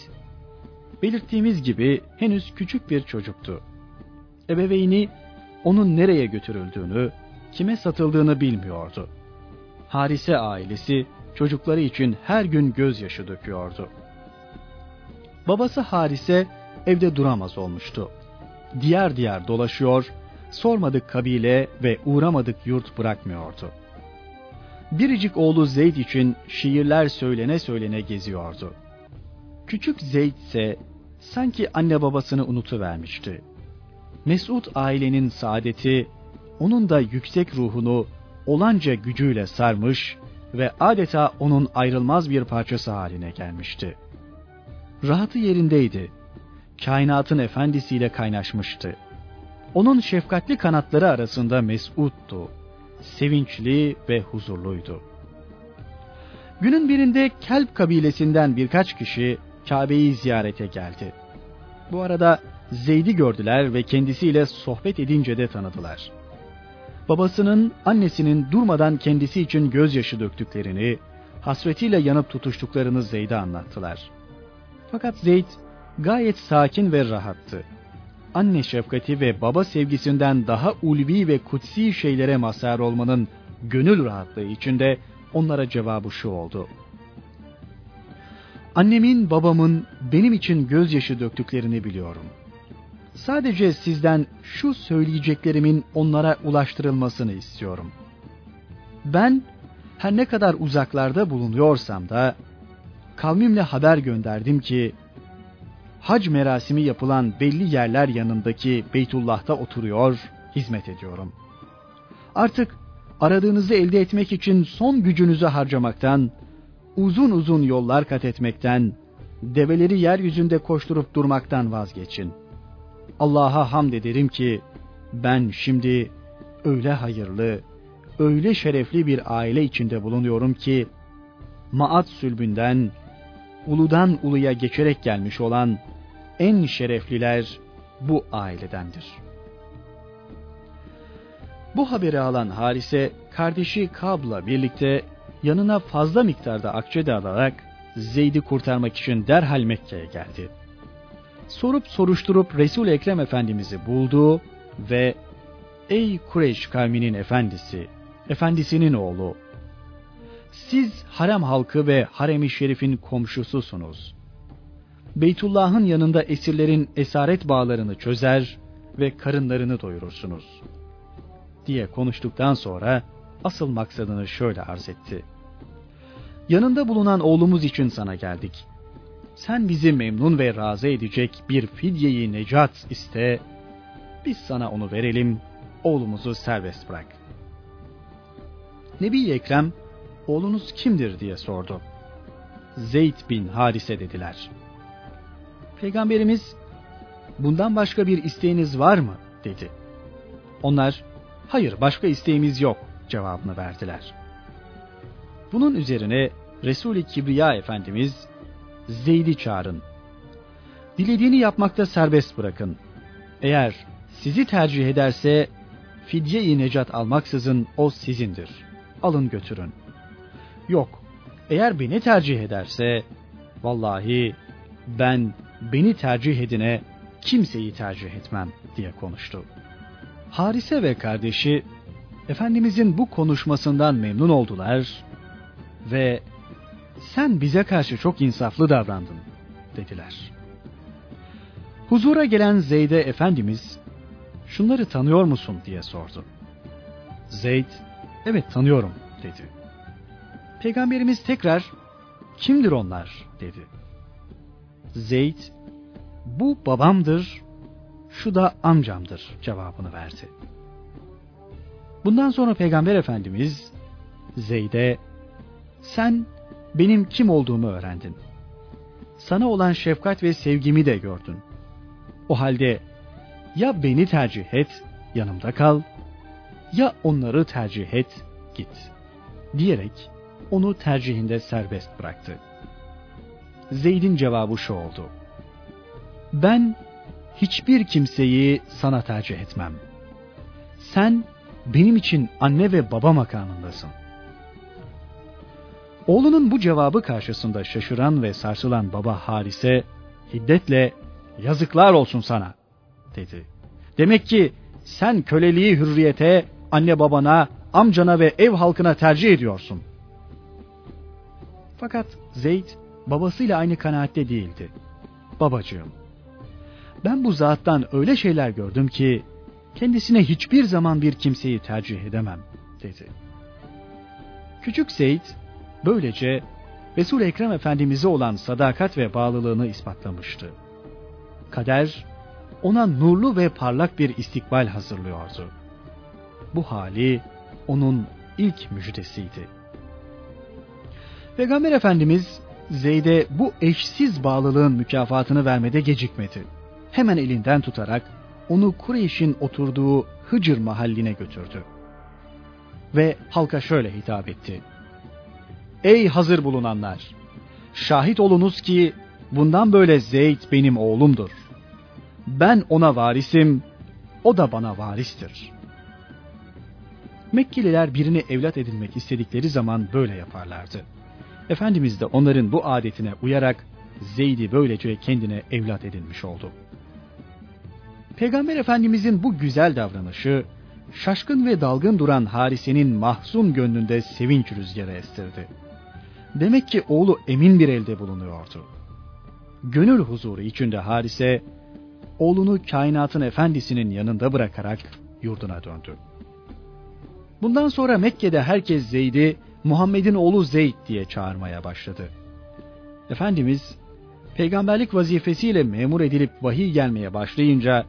belirttiğimiz gibi henüz küçük bir çocuktu. Ebeveyni onun nereye götürüldüğünü, kime satıldığını bilmiyordu. Harise ailesi çocukları için her gün gözyaşı döküyordu. Babası Harise evde duramaz olmuştu. Diğer diğer dolaşıyor, sormadık kabile ve uğramadık yurt bırakmıyordu. Biricik oğlu Zeyd için şiirler söylene söylene geziyordu. Küçük Zeyd ise sanki anne babasını unutuvermişti. Mesud ailenin saadeti, onun da yüksek ruhunu olanca gücüyle sarmış ve adeta onun ayrılmaz bir parçası haline gelmişti. Rahatı yerindeydi. Kainatın efendisiyle kaynaşmıştı. Onun şefkatli kanatları arasında mesuttu. Sevinçli ve huzurluydu. Günün birinde Kelp kabilesinden birkaç kişi Kabe'yi ziyarete geldi. Bu arada Zeyd'i gördüler ve kendisiyle sohbet edince de tanıdılar. Babasının, annesinin durmadan kendisi için gözyaşı döktüklerini, hasretiyle yanıp tutuştuklarını Zeyd'e anlattılar. Fakat Zeyd gayet sakin ve rahattı. Anne şefkati ve baba sevgisinden daha ulvi ve kutsi şeylere mazhar olmanın gönül rahatlığı içinde onlara cevabı şu oldu. Annemin, babamın benim için gözyaşı döktüklerini biliyorum. Sadece sizden şu söyleyeceklerimin onlara ulaştırılmasını istiyorum. Ben her ne kadar uzaklarda bulunuyorsam da kavmimle haber gönderdim ki hac merasimi yapılan belli yerler yanındaki Beytullah'ta oturuyor, hizmet ediyorum. Artık aradığınızı elde etmek için son gücünüzü harcamaktan, uzun uzun yollar kat etmekten, develeri yeryüzünde koşturup durmaktan vazgeçin. Allah'a hamd ederim ki ben şimdi öyle hayırlı, öyle şerefli bir aile içinde bulunuyorum ki Maat sülbünden, uludan uluya geçerek gelmiş olan en şerefliler bu ailedendir. Bu haberi alan Harise, kardeşi Kab'la birlikte yanına fazla miktarda akçe de alarak Zeyd'i kurtarmak için derhal Mekke'ye geldi. Sorup soruşturup Resul Ekrem Efendimiz'i buldu ve Ey Kureyş kavminin efendisi, efendisinin oğlu, siz harem halkı ve harem-i şerifin komşususunuz. Beytullah'ın yanında esirlerin esaret bağlarını çözer ve karınlarını doyurursunuz. Diye konuştuktan sonra asıl maksadını şöyle arz etti. Yanında bulunan oğlumuz için sana geldik. Sen bizi memnun ve razı edecek bir fidyeyi necat iste, biz sana onu verelim, oğlumuzu serbest bırak. Nebi Ekrem, oğlunuz kimdir diye sordu. Zeyd bin Harise dediler. Peygamberimiz, bundan başka bir isteğiniz var mı? dedi. Onlar, hayır başka isteğimiz yok cevabını verdiler. Bunun üzerine Resul-i Kibriya Efendimiz, Zeyd'i çağırın. Dilediğini yapmakta serbest bırakın. Eğer sizi tercih ederse, fidye-i necat almaksızın o sizindir. Alın götürün. Yok, eğer beni tercih ederse, vallahi ben beni tercih edine kimseyi tercih etmem diye konuştu. Harise ve kardeşi Efendimizin bu konuşmasından memnun oldular ve sen bize karşı çok insaflı davrandın dediler. Huzura gelen Zeyd'e Efendimiz şunları tanıyor musun diye sordu. Zeyd evet tanıyorum dedi. Peygamberimiz tekrar kimdir onlar dedi. Zeyd bu babamdır, şu da amcamdır cevabını verdi. Bundan sonra Peygamber Efendimiz Zeyd'e sen benim kim olduğumu öğrendin. Sana olan şefkat ve sevgimi de gördün. O halde ya beni tercih et, yanımda kal, ya onları tercih et, git. Diyerek onu tercihinde serbest bıraktı. Zeyd'in cevabı şu oldu. Ben hiçbir kimseyi sana tercih etmem. Sen benim için anne ve baba makamındasın. Oğlunun bu cevabı karşısında şaşıran ve sarsılan baba Harise hiddetle yazıklar olsun sana dedi. Demek ki sen köleliği hürriyete, anne babana, amcana ve ev halkına tercih ediyorsun. Fakat Zeyd babasıyla aynı kanaatte değildi. Babacığım, ben bu zattan öyle şeyler gördüm ki kendisine hiçbir zaman bir kimseyi tercih edemem dedi. Küçük Zeyd böylece Resul Ekrem Efendimize olan sadakat ve bağlılığını ispatlamıştı. Kader ona nurlu ve parlak bir istikbal hazırlıyordu. Bu hali onun ilk müjdesiydi. Peygamber Efendimiz Zeyd'e bu eşsiz bağlılığın mükafatını vermede gecikmedi. Hemen elinden tutarak onu Kureyş'in oturduğu Hıcır mahalline götürdü. Ve halka şöyle hitap etti. Ey hazır bulunanlar! Şahit olunuz ki bundan böyle Zeyd benim oğlumdur. Ben ona varisim, o da bana varistir. Mekkeliler birini evlat edinmek istedikleri zaman böyle yaparlardı. Efendimiz de onların bu adetine uyarak Zeyd'i böylece kendine evlat edinmiş oldu. Peygamber Efendimizin bu güzel davranışı, şaşkın ve dalgın duran Harise'nin mahzun gönlünde sevinç rüzgarı estirdi. Demek ki oğlu emin bir elde bulunuyordu. Gönül huzuru içinde Harise, oğlunu kainatın efendisinin yanında bırakarak yurduna döndü. Bundan sonra Mekke'de herkes Zeyd'i Muhammed'in oğlu Zeyd diye çağırmaya başladı. Efendimiz peygamberlik vazifesiyle memur edilip vahiy gelmeye başlayınca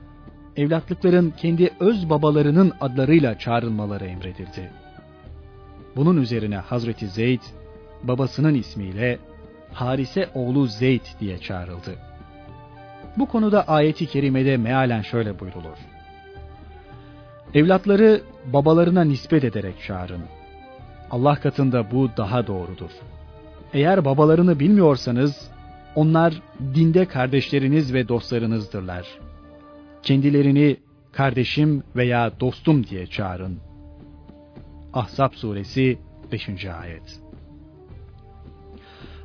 evlatlıkların kendi öz babalarının adlarıyla çağrılmaları emredildi. Bunun üzerine Hazreti Zeyd babasının ismiyle Harise oğlu Zeyd diye çağrıldı. Bu konuda ayeti kerimede mealen şöyle buyrulur. Evlatları babalarına nispet ederek çağırın. Allah katında bu daha doğrudur. Eğer babalarını bilmiyorsanız onlar dinde kardeşleriniz ve dostlarınızdırlar. Kendilerini kardeşim veya dostum diye çağırın. Ahzab suresi 5. ayet.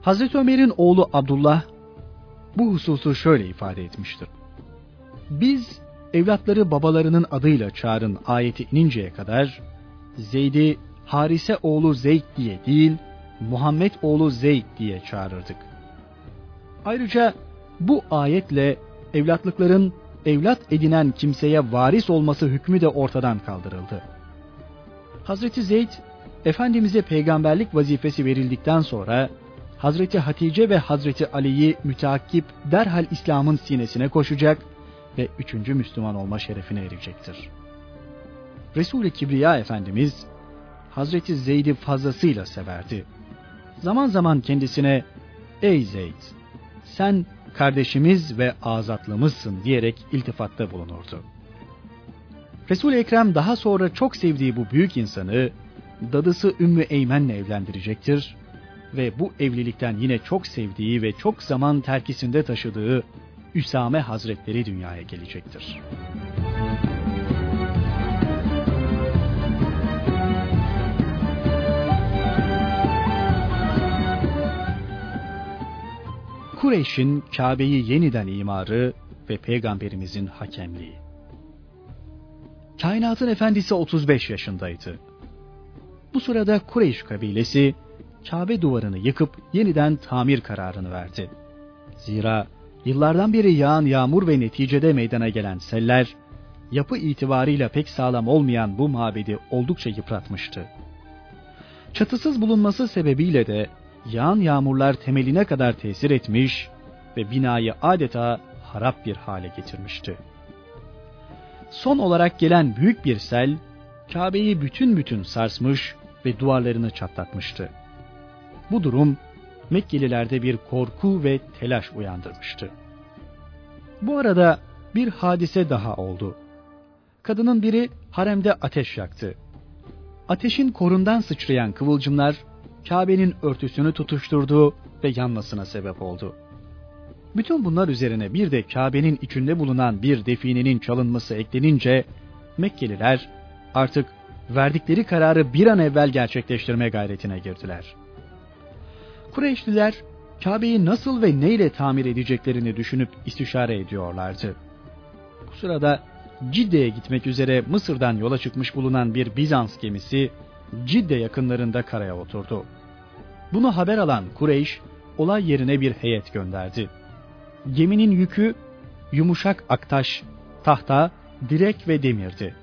Hazreti Ömer'in oğlu Abdullah bu hususu şöyle ifade etmiştir. Biz evlatları babalarının adıyla çağırın ayeti ininceye kadar Zeyd'i Harise oğlu Zeyd diye değil Muhammed oğlu Zeyd diye çağırırdık. Ayrıca bu ayetle evlatlıkların evlat edinen kimseye varis olması hükmü de ortadan kaldırıldı. Hazreti Zeyd, Efendimiz'e peygamberlik vazifesi verildikten sonra Hazreti Hatice ve Hazreti Ali'yi müteakip derhal İslam'ın sinesine koşacak ve üçüncü Müslüman olma şerefine erecektir. Resul-i Kibriya Efendimiz Hazreti Zeyd'i fazlasıyla severdi. Zaman zaman kendisine ''Ey Zeyd, sen kardeşimiz ve azatlımızsın'' diyerek iltifatta bulunurdu. Resul-i Ekrem daha sonra çok sevdiği bu büyük insanı dadısı Ümmü Eymen'le evlendirecektir ve bu evlilikten yine çok sevdiği ve çok zaman terkisinde taşıdığı Üsame Hazretleri dünyaya gelecektir. Kureyş'in Kabe'yi yeniden imarı ve Peygamberimizin hakemliği. Kainatın efendisi 35 yaşındaydı. Bu sırada Kureyş kabilesi Kabe duvarını yıkıp yeniden tamir kararını verdi. Zira yıllardan beri yağan yağmur ve neticede meydana gelen seller, yapı itibarıyla pek sağlam olmayan bu mabedi oldukça yıpratmıştı. Çatısız bulunması sebebiyle de yağan yağmurlar temeline kadar tesir etmiş ve binayı adeta harap bir hale getirmişti. Son olarak gelen büyük bir sel, Kabe'yi bütün bütün sarsmış ve duvarlarını çatlatmıştı. Bu durum Mekkelilerde bir korku ve telaş uyandırmıştı. Bu arada bir hadise daha oldu. Kadının biri haremde ateş yaktı. Ateşin korundan sıçrayan kıvılcımlar Kabe'nin örtüsünü tutuşturdu ve yanmasına sebep oldu. Bütün bunlar üzerine bir de Kabe'nin içinde bulunan bir definenin çalınması eklenince Mekkeliler artık verdikleri kararı bir an evvel gerçekleştirme gayretine girdiler. Kureyşliler Kabe'yi nasıl ve neyle tamir edeceklerini düşünüp istişare ediyorlardı. Bu sırada Cidde'ye gitmek üzere Mısır'dan yola çıkmış bulunan bir Bizans gemisi Cidde yakınlarında karaya oturdu. Bunu haber alan Kureyş olay yerine bir heyet gönderdi. Geminin yükü yumuşak aktaş, tahta, direk ve demirdi.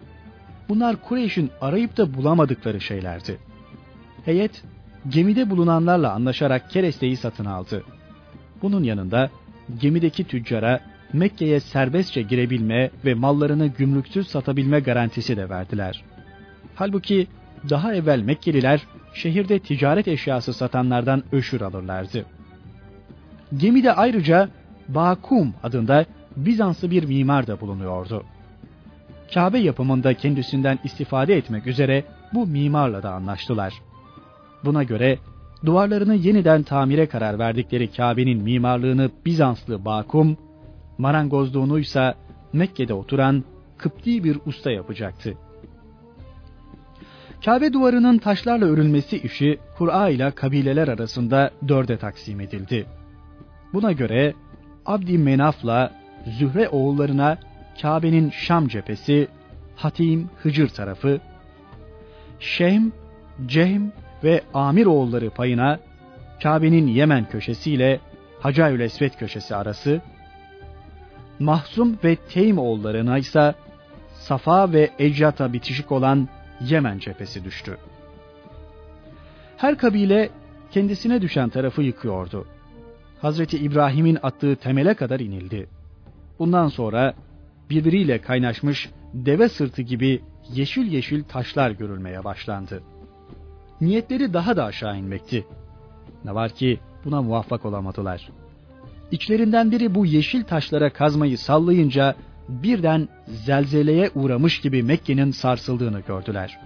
Bunlar Kureyş'in arayıp da bulamadıkları şeylerdi. Heyet gemide bulunanlarla anlaşarak keresteyi satın aldı. Bunun yanında gemideki tüccara Mekke'ye serbestçe girebilme ve mallarını gümrüksüz satabilme garantisi de verdiler. Halbuki daha evvel Mekkeliler şehirde ticaret eşyası satanlardan öşür alırlardı. Gemide ayrıca Bakum adında Bizanslı bir mimar da bulunuyordu. Kabe yapımında kendisinden istifade etmek üzere bu mimarla da anlaştılar. Buna göre duvarlarını yeniden tamire karar verdikleri Kabe'nin mimarlığını Bizanslı Bakum, marangozluğunu ise Mekke'de oturan Kıpti bir usta yapacaktı. Kabe duvarının taşlarla örülmesi işi Kur'a ile kabileler arasında dörde taksim edildi. Buna göre Abdi Menaf'la Zühre oğullarına Kabe'nin Şam cephesi, Hatim Hıcır tarafı, Şehm, Cehm ve Amir oğulları payına Kabe'nin Yemen köşesiyle Hacayül Esvet köşesi arası, Mahzum ve Teym oğullarına ise Safa ve Ecrata bitişik olan Yemen cephesi düştü. Her kabile kendisine düşen tarafı yıkıyordu. Hazreti İbrahim'in attığı temele kadar inildi. Bundan sonra birbiriyle kaynaşmış deve sırtı gibi yeşil yeşil taşlar görülmeye başlandı. Niyetleri daha da aşağı inmekti. Ne var ki buna muvaffak olamadılar. İçlerinden biri bu yeşil taşlara kazmayı sallayınca birden zelzeleye uğramış gibi Mekke'nin sarsıldığını gördüler.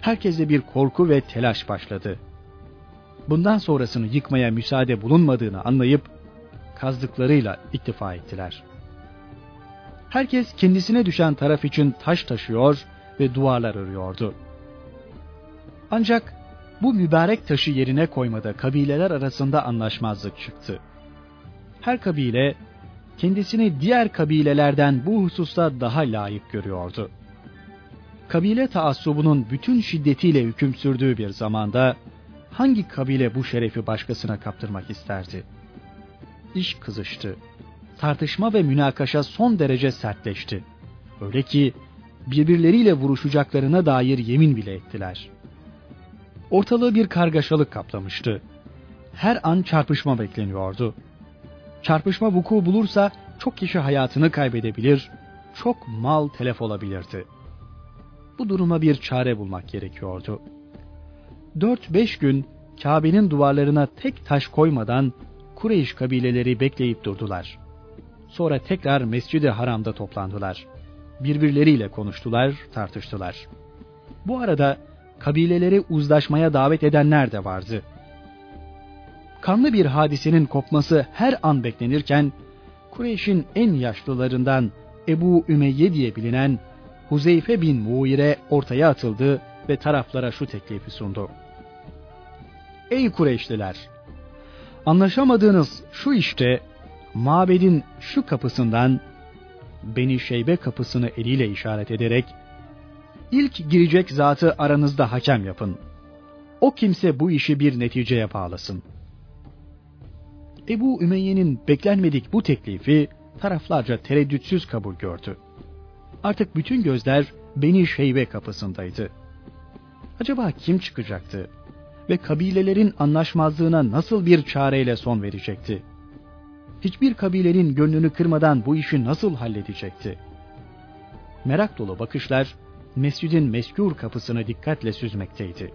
Herkese bir korku ve telaş başladı. Bundan sonrasını yıkmaya müsaade bulunmadığını anlayıp kazdıklarıyla ittifa ettiler. Herkes kendisine düşen taraf için taş taşıyor ve duvarlar örüyordu. Ancak bu mübarek taşı yerine koymada kabileler arasında anlaşmazlık çıktı. Her kabile kendisini diğer kabilelerden bu hususta daha layık görüyordu. Kabile taassubunun bütün şiddetiyle hüküm sürdüğü bir zamanda hangi kabile bu şerefi başkasına kaptırmak isterdi? İş kızıştı. Tartışma ve münakaşa son derece sertleşti. Öyle ki birbirleriyle vuruşacaklarına dair yemin bile ettiler. Ortalığı bir kargaşalık kaplamıştı. Her an çarpışma bekleniyordu. Çarpışma vuku bulursa çok kişi hayatını kaybedebilir, çok mal telef olabilirdi. Bu duruma bir çare bulmak gerekiyordu. 4-5 gün Kabe'nin duvarlarına tek taş koymadan Kureyş kabileleri bekleyip durdular. Sonra tekrar Mescid-i Haram'da toplandılar. Birbirleriyle konuştular, tartıştılar. Bu arada kabileleri uzlaşmaya davet edenler de vardı kanlı bir hadisenin kopması her an beklenirken, Kureyş'in en yaşlılarından Ebu Ümeyye diye bilinen Huzeyfe bin Muire ortaya atıldı ve taraflara şu teklifi sundu. Ey Kureyşliler! Anlaşamadığınız şu işte mabedin şu kapısından Beni Şeybe kapısını eliyle işaret ederek ilk girecek zatı aranızda hakem yapın. O kimse bu işi bir neticeye bağlasın.'' Ebu Ümeyye'nin beklenmedik bu teklifi taraflarca tereddütsüz kabul gördü. Artık bütün gözler Beni Şeybe kapısındaydı. Acaba kim çıkacaktı? Ve kabilelerin anlaşmazlığına nasıl bir çareyle son verecekti? Hiçbir kabilenin gönlünü kırmadan bu işi nasıl halledecekti? Merak dolu bakışlar mescidin meskûr kapısını dikkatle süzmekteydi.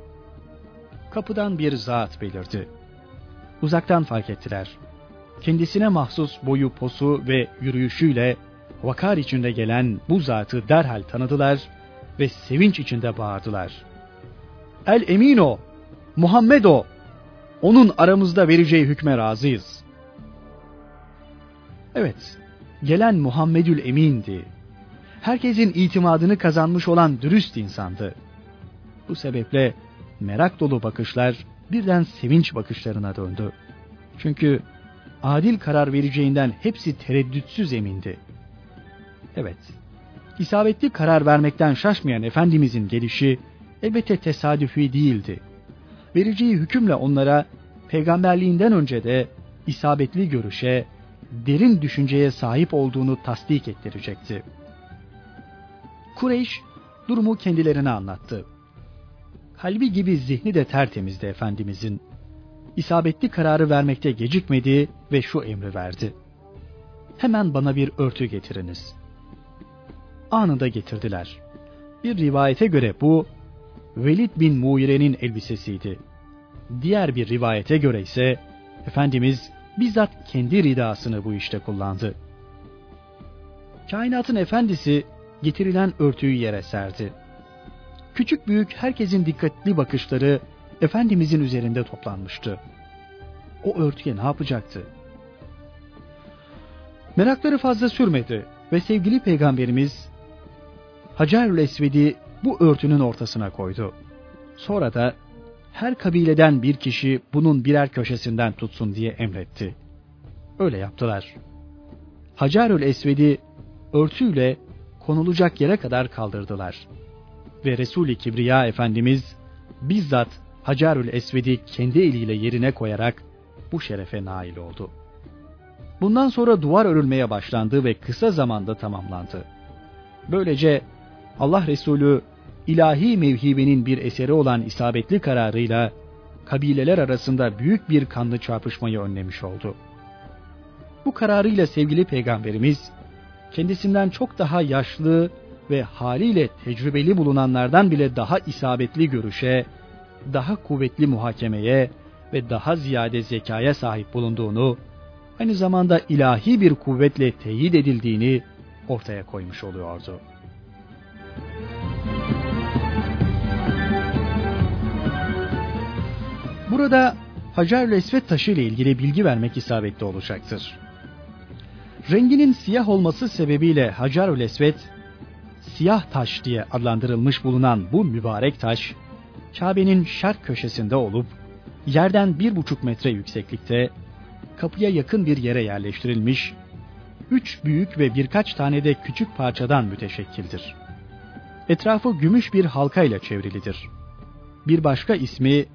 Kapıdan bir zat belirdi uzaktan fark ettiler. Kendisine mahsus boyu posu ve yürüyüşüyle vakar içinde gelen bu zatı derhal tanıdılar ve sevinç içinde bağırdılar. El Emino, Muhammed o, onun aramızda vereceği hükme razıyız. Evet, gelen Muhammedül Emin'di. Herkesin itimadını kazanmış olan dürüst insandı. Bu sebeple merak dolu bakışlar birden sevinç bakışlarına döndü. Çünkü adil karar vereceğinden hepsi tereddütsüz emindi. Evet, isabetli karar vermekten şaşmayan Efendimizin gelişi elbette tesadüfi değildi. Vereceği hükümle onlara peygamberliğinden önce de isabetli görüşe, derin düşünceye sahip olduğunu tasdik ettirecekti. Kureyş durumu kendilerine anlattı. Kalbi gibi zihni de tertemizdi Efendimizin. İsabetli kararı vermekte gecikmedi ve şu emri verdi. Hemen bana bir örtü getiriniz. Anında getirdiler. Bir rivayete göre bu Velid bin Muire'nin elbisesiydi. Diğer bir rivayete göre ise Efendimiz bizzat kendi ridasını bu işte kullandı. Kainatın efendisi getirilen örtüyü yere serdi. Küçük büyük herkesin dikkatli bakışları Efendimizin üzerinde toplanmıştı. O örtüye ne yapacaktı? Merakları fazla sürmedi ve sevgili peygamberimiz Hacerül Esved'i bu örtünün ortasına koydu. Sonra da her kabileden bir kişi bunun birer köşesinden tutsun diye emretti. Öyle yaptılar. Hacerül Esved'i örtüyle konulacak yere kadar kaldırdılar. Ve Resul-i Kibriya Efendimiz bizzat Hacerül Esved'i kendi eliyle yerine koyarak bu şerefe nail oldu. Bundan sonra duvar örülmeye başlandı ve kısa zamanda tamamlandı. Böylece Allah Resulü ilahi mevhibenin bir eseri olan isabetli kararıyla kabileler arasında büyük bir kanlı çarpışmayı önlemiş oldu. Bu kararıyla sevgili peygamberimiz kendisinden çok daha yaşlı ve haliyle tecrübeli bulunanlardan bile daha isabetli görüşe, daha kuvvetli muhakemeye ve daha ziyade zekaya sahip bulunduğunu, aynı zamanda ilahi bir kuvvetle teyit edildiğini ortaya koymuş oluyordu. Burada Hacer Esvet taşı ile ilgili bilgi vermek isabetli olacaktır. Renginin siyah olması sebebiyle Hacer Esvet, siyah taş diye adlandırılmış bulunan bu mübarek taş, Kabe'nin şark köşesinde olup, yerden bir buçuk metre yükseklikte, kapıya yakın bir yere yerleştirilmiş, üç büyük ve birkaç tane de küçük parçadan müteşekkildir. Etrafı gümüş bir halka ile çevrilidir. Bir başka ismi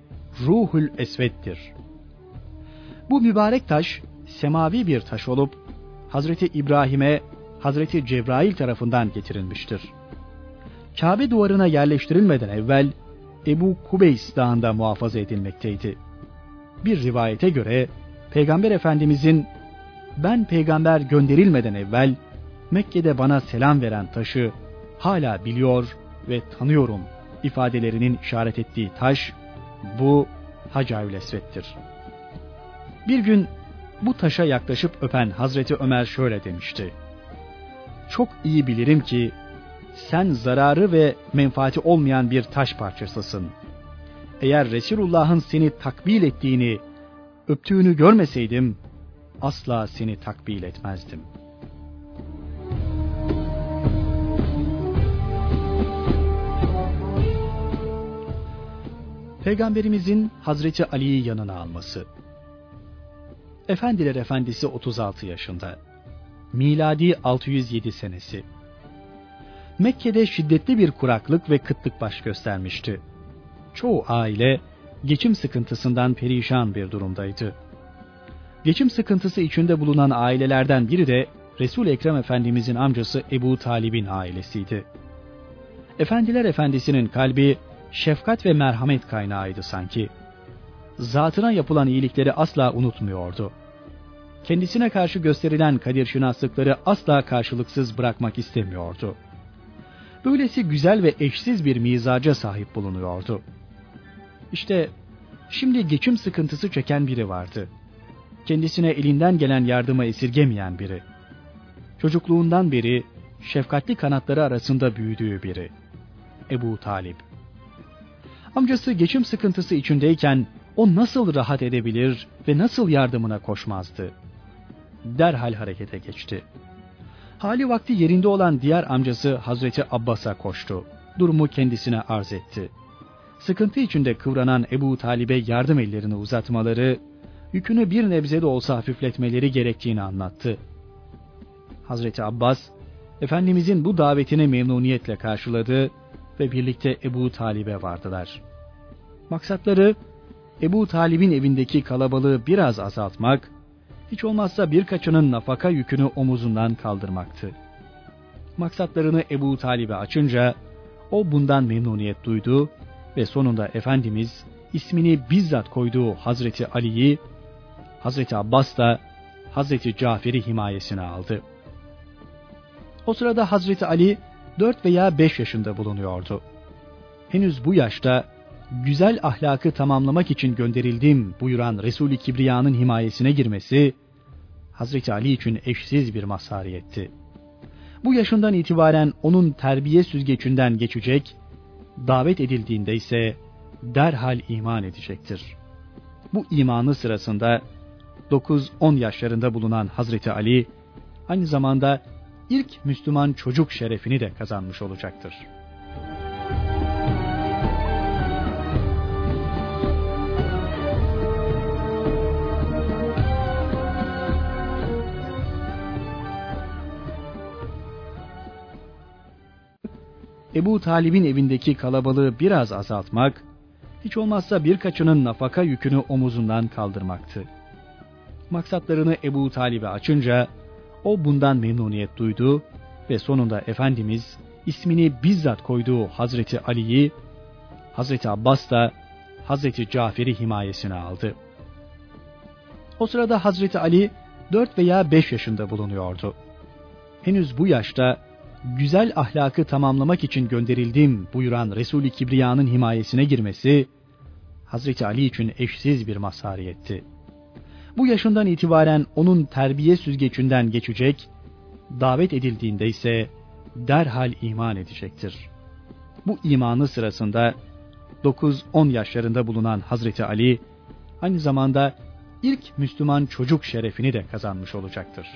Ruhul Esved'dir. Bu mübarek taş semavi bir taş olup Hazreti İbrahim'e Hazreti Cebrail tarafından getirilmiştir. Kabe duvarına yerleştirilmeden evvel Ebu Kubeys dağında muhafaza edilmekteydi. Bir rivayete göre Peygamber Efendimizin ben peygamber gönderilmeden evvel Mekke'de bana selam veren taşı hala biliyor ve tanıyorum ifadelerinin işaret ettiği taş bu Hacerül Esved'dir. Bir gün bu taşa yaklaşıp öpen Hazreti Ömer şöyle demişti. Çok iyi bilirim ki sen zararı ve menfaati olmayan bir taş parçasısın. Eğer Resulullah'ın seni takbil ettiğini, öptüğünü görmeseydim asla seni takbil etmezdim.'' Peygamberimizin Hazreti Ali'yi yanına alması. Efendiler Efendisi 36 yaşında. Miladi 607 senesi. Mekke'de şiddetli bir kuraklık ve kıtlık baş göstermişti. Çoğu aile geçim sıkıntısından perişan bir durumdaydı. Geçim sıkıntısı içinde bulunan ailelerden biri de Resul Ekrem Efendimizin amcası Ebu Talib'in ailesiydi. Efendiler Efendisi'nin kalbi şefkat ve merhamet kaynağıydı sanki. Zatına yapılan iyilikleri asla unutmuyordu. Kendisine karşı gösterilen kadir şinaslıkları asla karşılıksız bırakmak istemiyordu. Böylesi güzel ve eşsiz bir mizaca sahip bulunuyordu. İşte şimdi geçim sıkıntısı çeken biri vardı. kendisine elinden gelen yardımı esirgemeyen biri. Çocukluğundan beri şefkatli kanatları arasında büyüdüğü biri. Ebu Talip. Amcası geçim sıkıntısı içindeyken o nasıl rahat edebilir ve nasıl yardımına koşmazdı? Derhal harekete geçti. Hali vakti yerinde olan diğer amcası Hazreti Abbas'a koştu. Durumu kendisine arz etti. Sıkıntı içinde kıvranan Ebu Talib'e yardım ellerini uzatmaları, yükünü bir nebze de olsa hafifletmeleri gerektiğini anlattı. Hazreti Abbas, Efendimizin bu davetini memnuniyetle karşıladı ve birlikte Ebu Talib'e vardılar. Maksatları, Ebu Talib'in evindeki kalabalığı biraz azaltmak, hiç olmazsa birkaçının nafaka yükünü omuzundan kaldırmaktı. Maksatlarını Ebu Talib'e açınca, o bundan memnuniyet duydu ve sonunda Efendimiz ismini bizzat koyduğu Hazreti Ali'yi, Hazreti Abbas da Hazreti Cafer'i himayesine aldı. O sırada Hazreti Ali 4 veya 5 yaşında bulunuyordu. Henüz bu yaşta güzel ahlakı tamamlamak için gönderildim buyuran Resul-i Kibriya'nın himayesine girmesi, Hazreti Ali için eşsiz bir mazhariyetti. Bu yaşından itibaren onun terbiye süzgecinden geçecek, davet edildiğinde ise derhal iman edecektir. Bu imanı sırasında 9-10 yaşlarında bulunan Hazreti Ali, aynı zamanda ilk Müslüman çocuk şerefini de kazanmış olacaktır. Ebu Talib'in evindeki kalabalığı biraz azaltmak, hiç olmazsa birkaçının nafaka yükünü omuzundan kaldırmaktı. Maksatlarını Ebu Talib'e açınca, o bundan memnuniyet duydu ve sonunda Efendimiz ismini bizzat koyduğu Hazreti Ali'yi, Hazreti Abbas da Hazreti Cafer'i himayesine aldı. O sırada Hazreti Ali 4 veya 5 yaşında bulunuyordu. Henüz bu yaşta güzel ahlakı tamamlamak için gönderildim buyuran Resul-i Kibriya'nın himayesine girmesi, Hazreti Ali için eşsiz bir mazhariyetti. Bu yaşından itibaren onun terbiye süzgecinden geçecek, davet edildiğinde ise derhal iman edecektir. Bu imanı sırasında 9-10 yaşlarında bulunan Hazreti Ali, aynı zamanda ilk Müslüman çocuk şerefini de kazanmış olacaktır.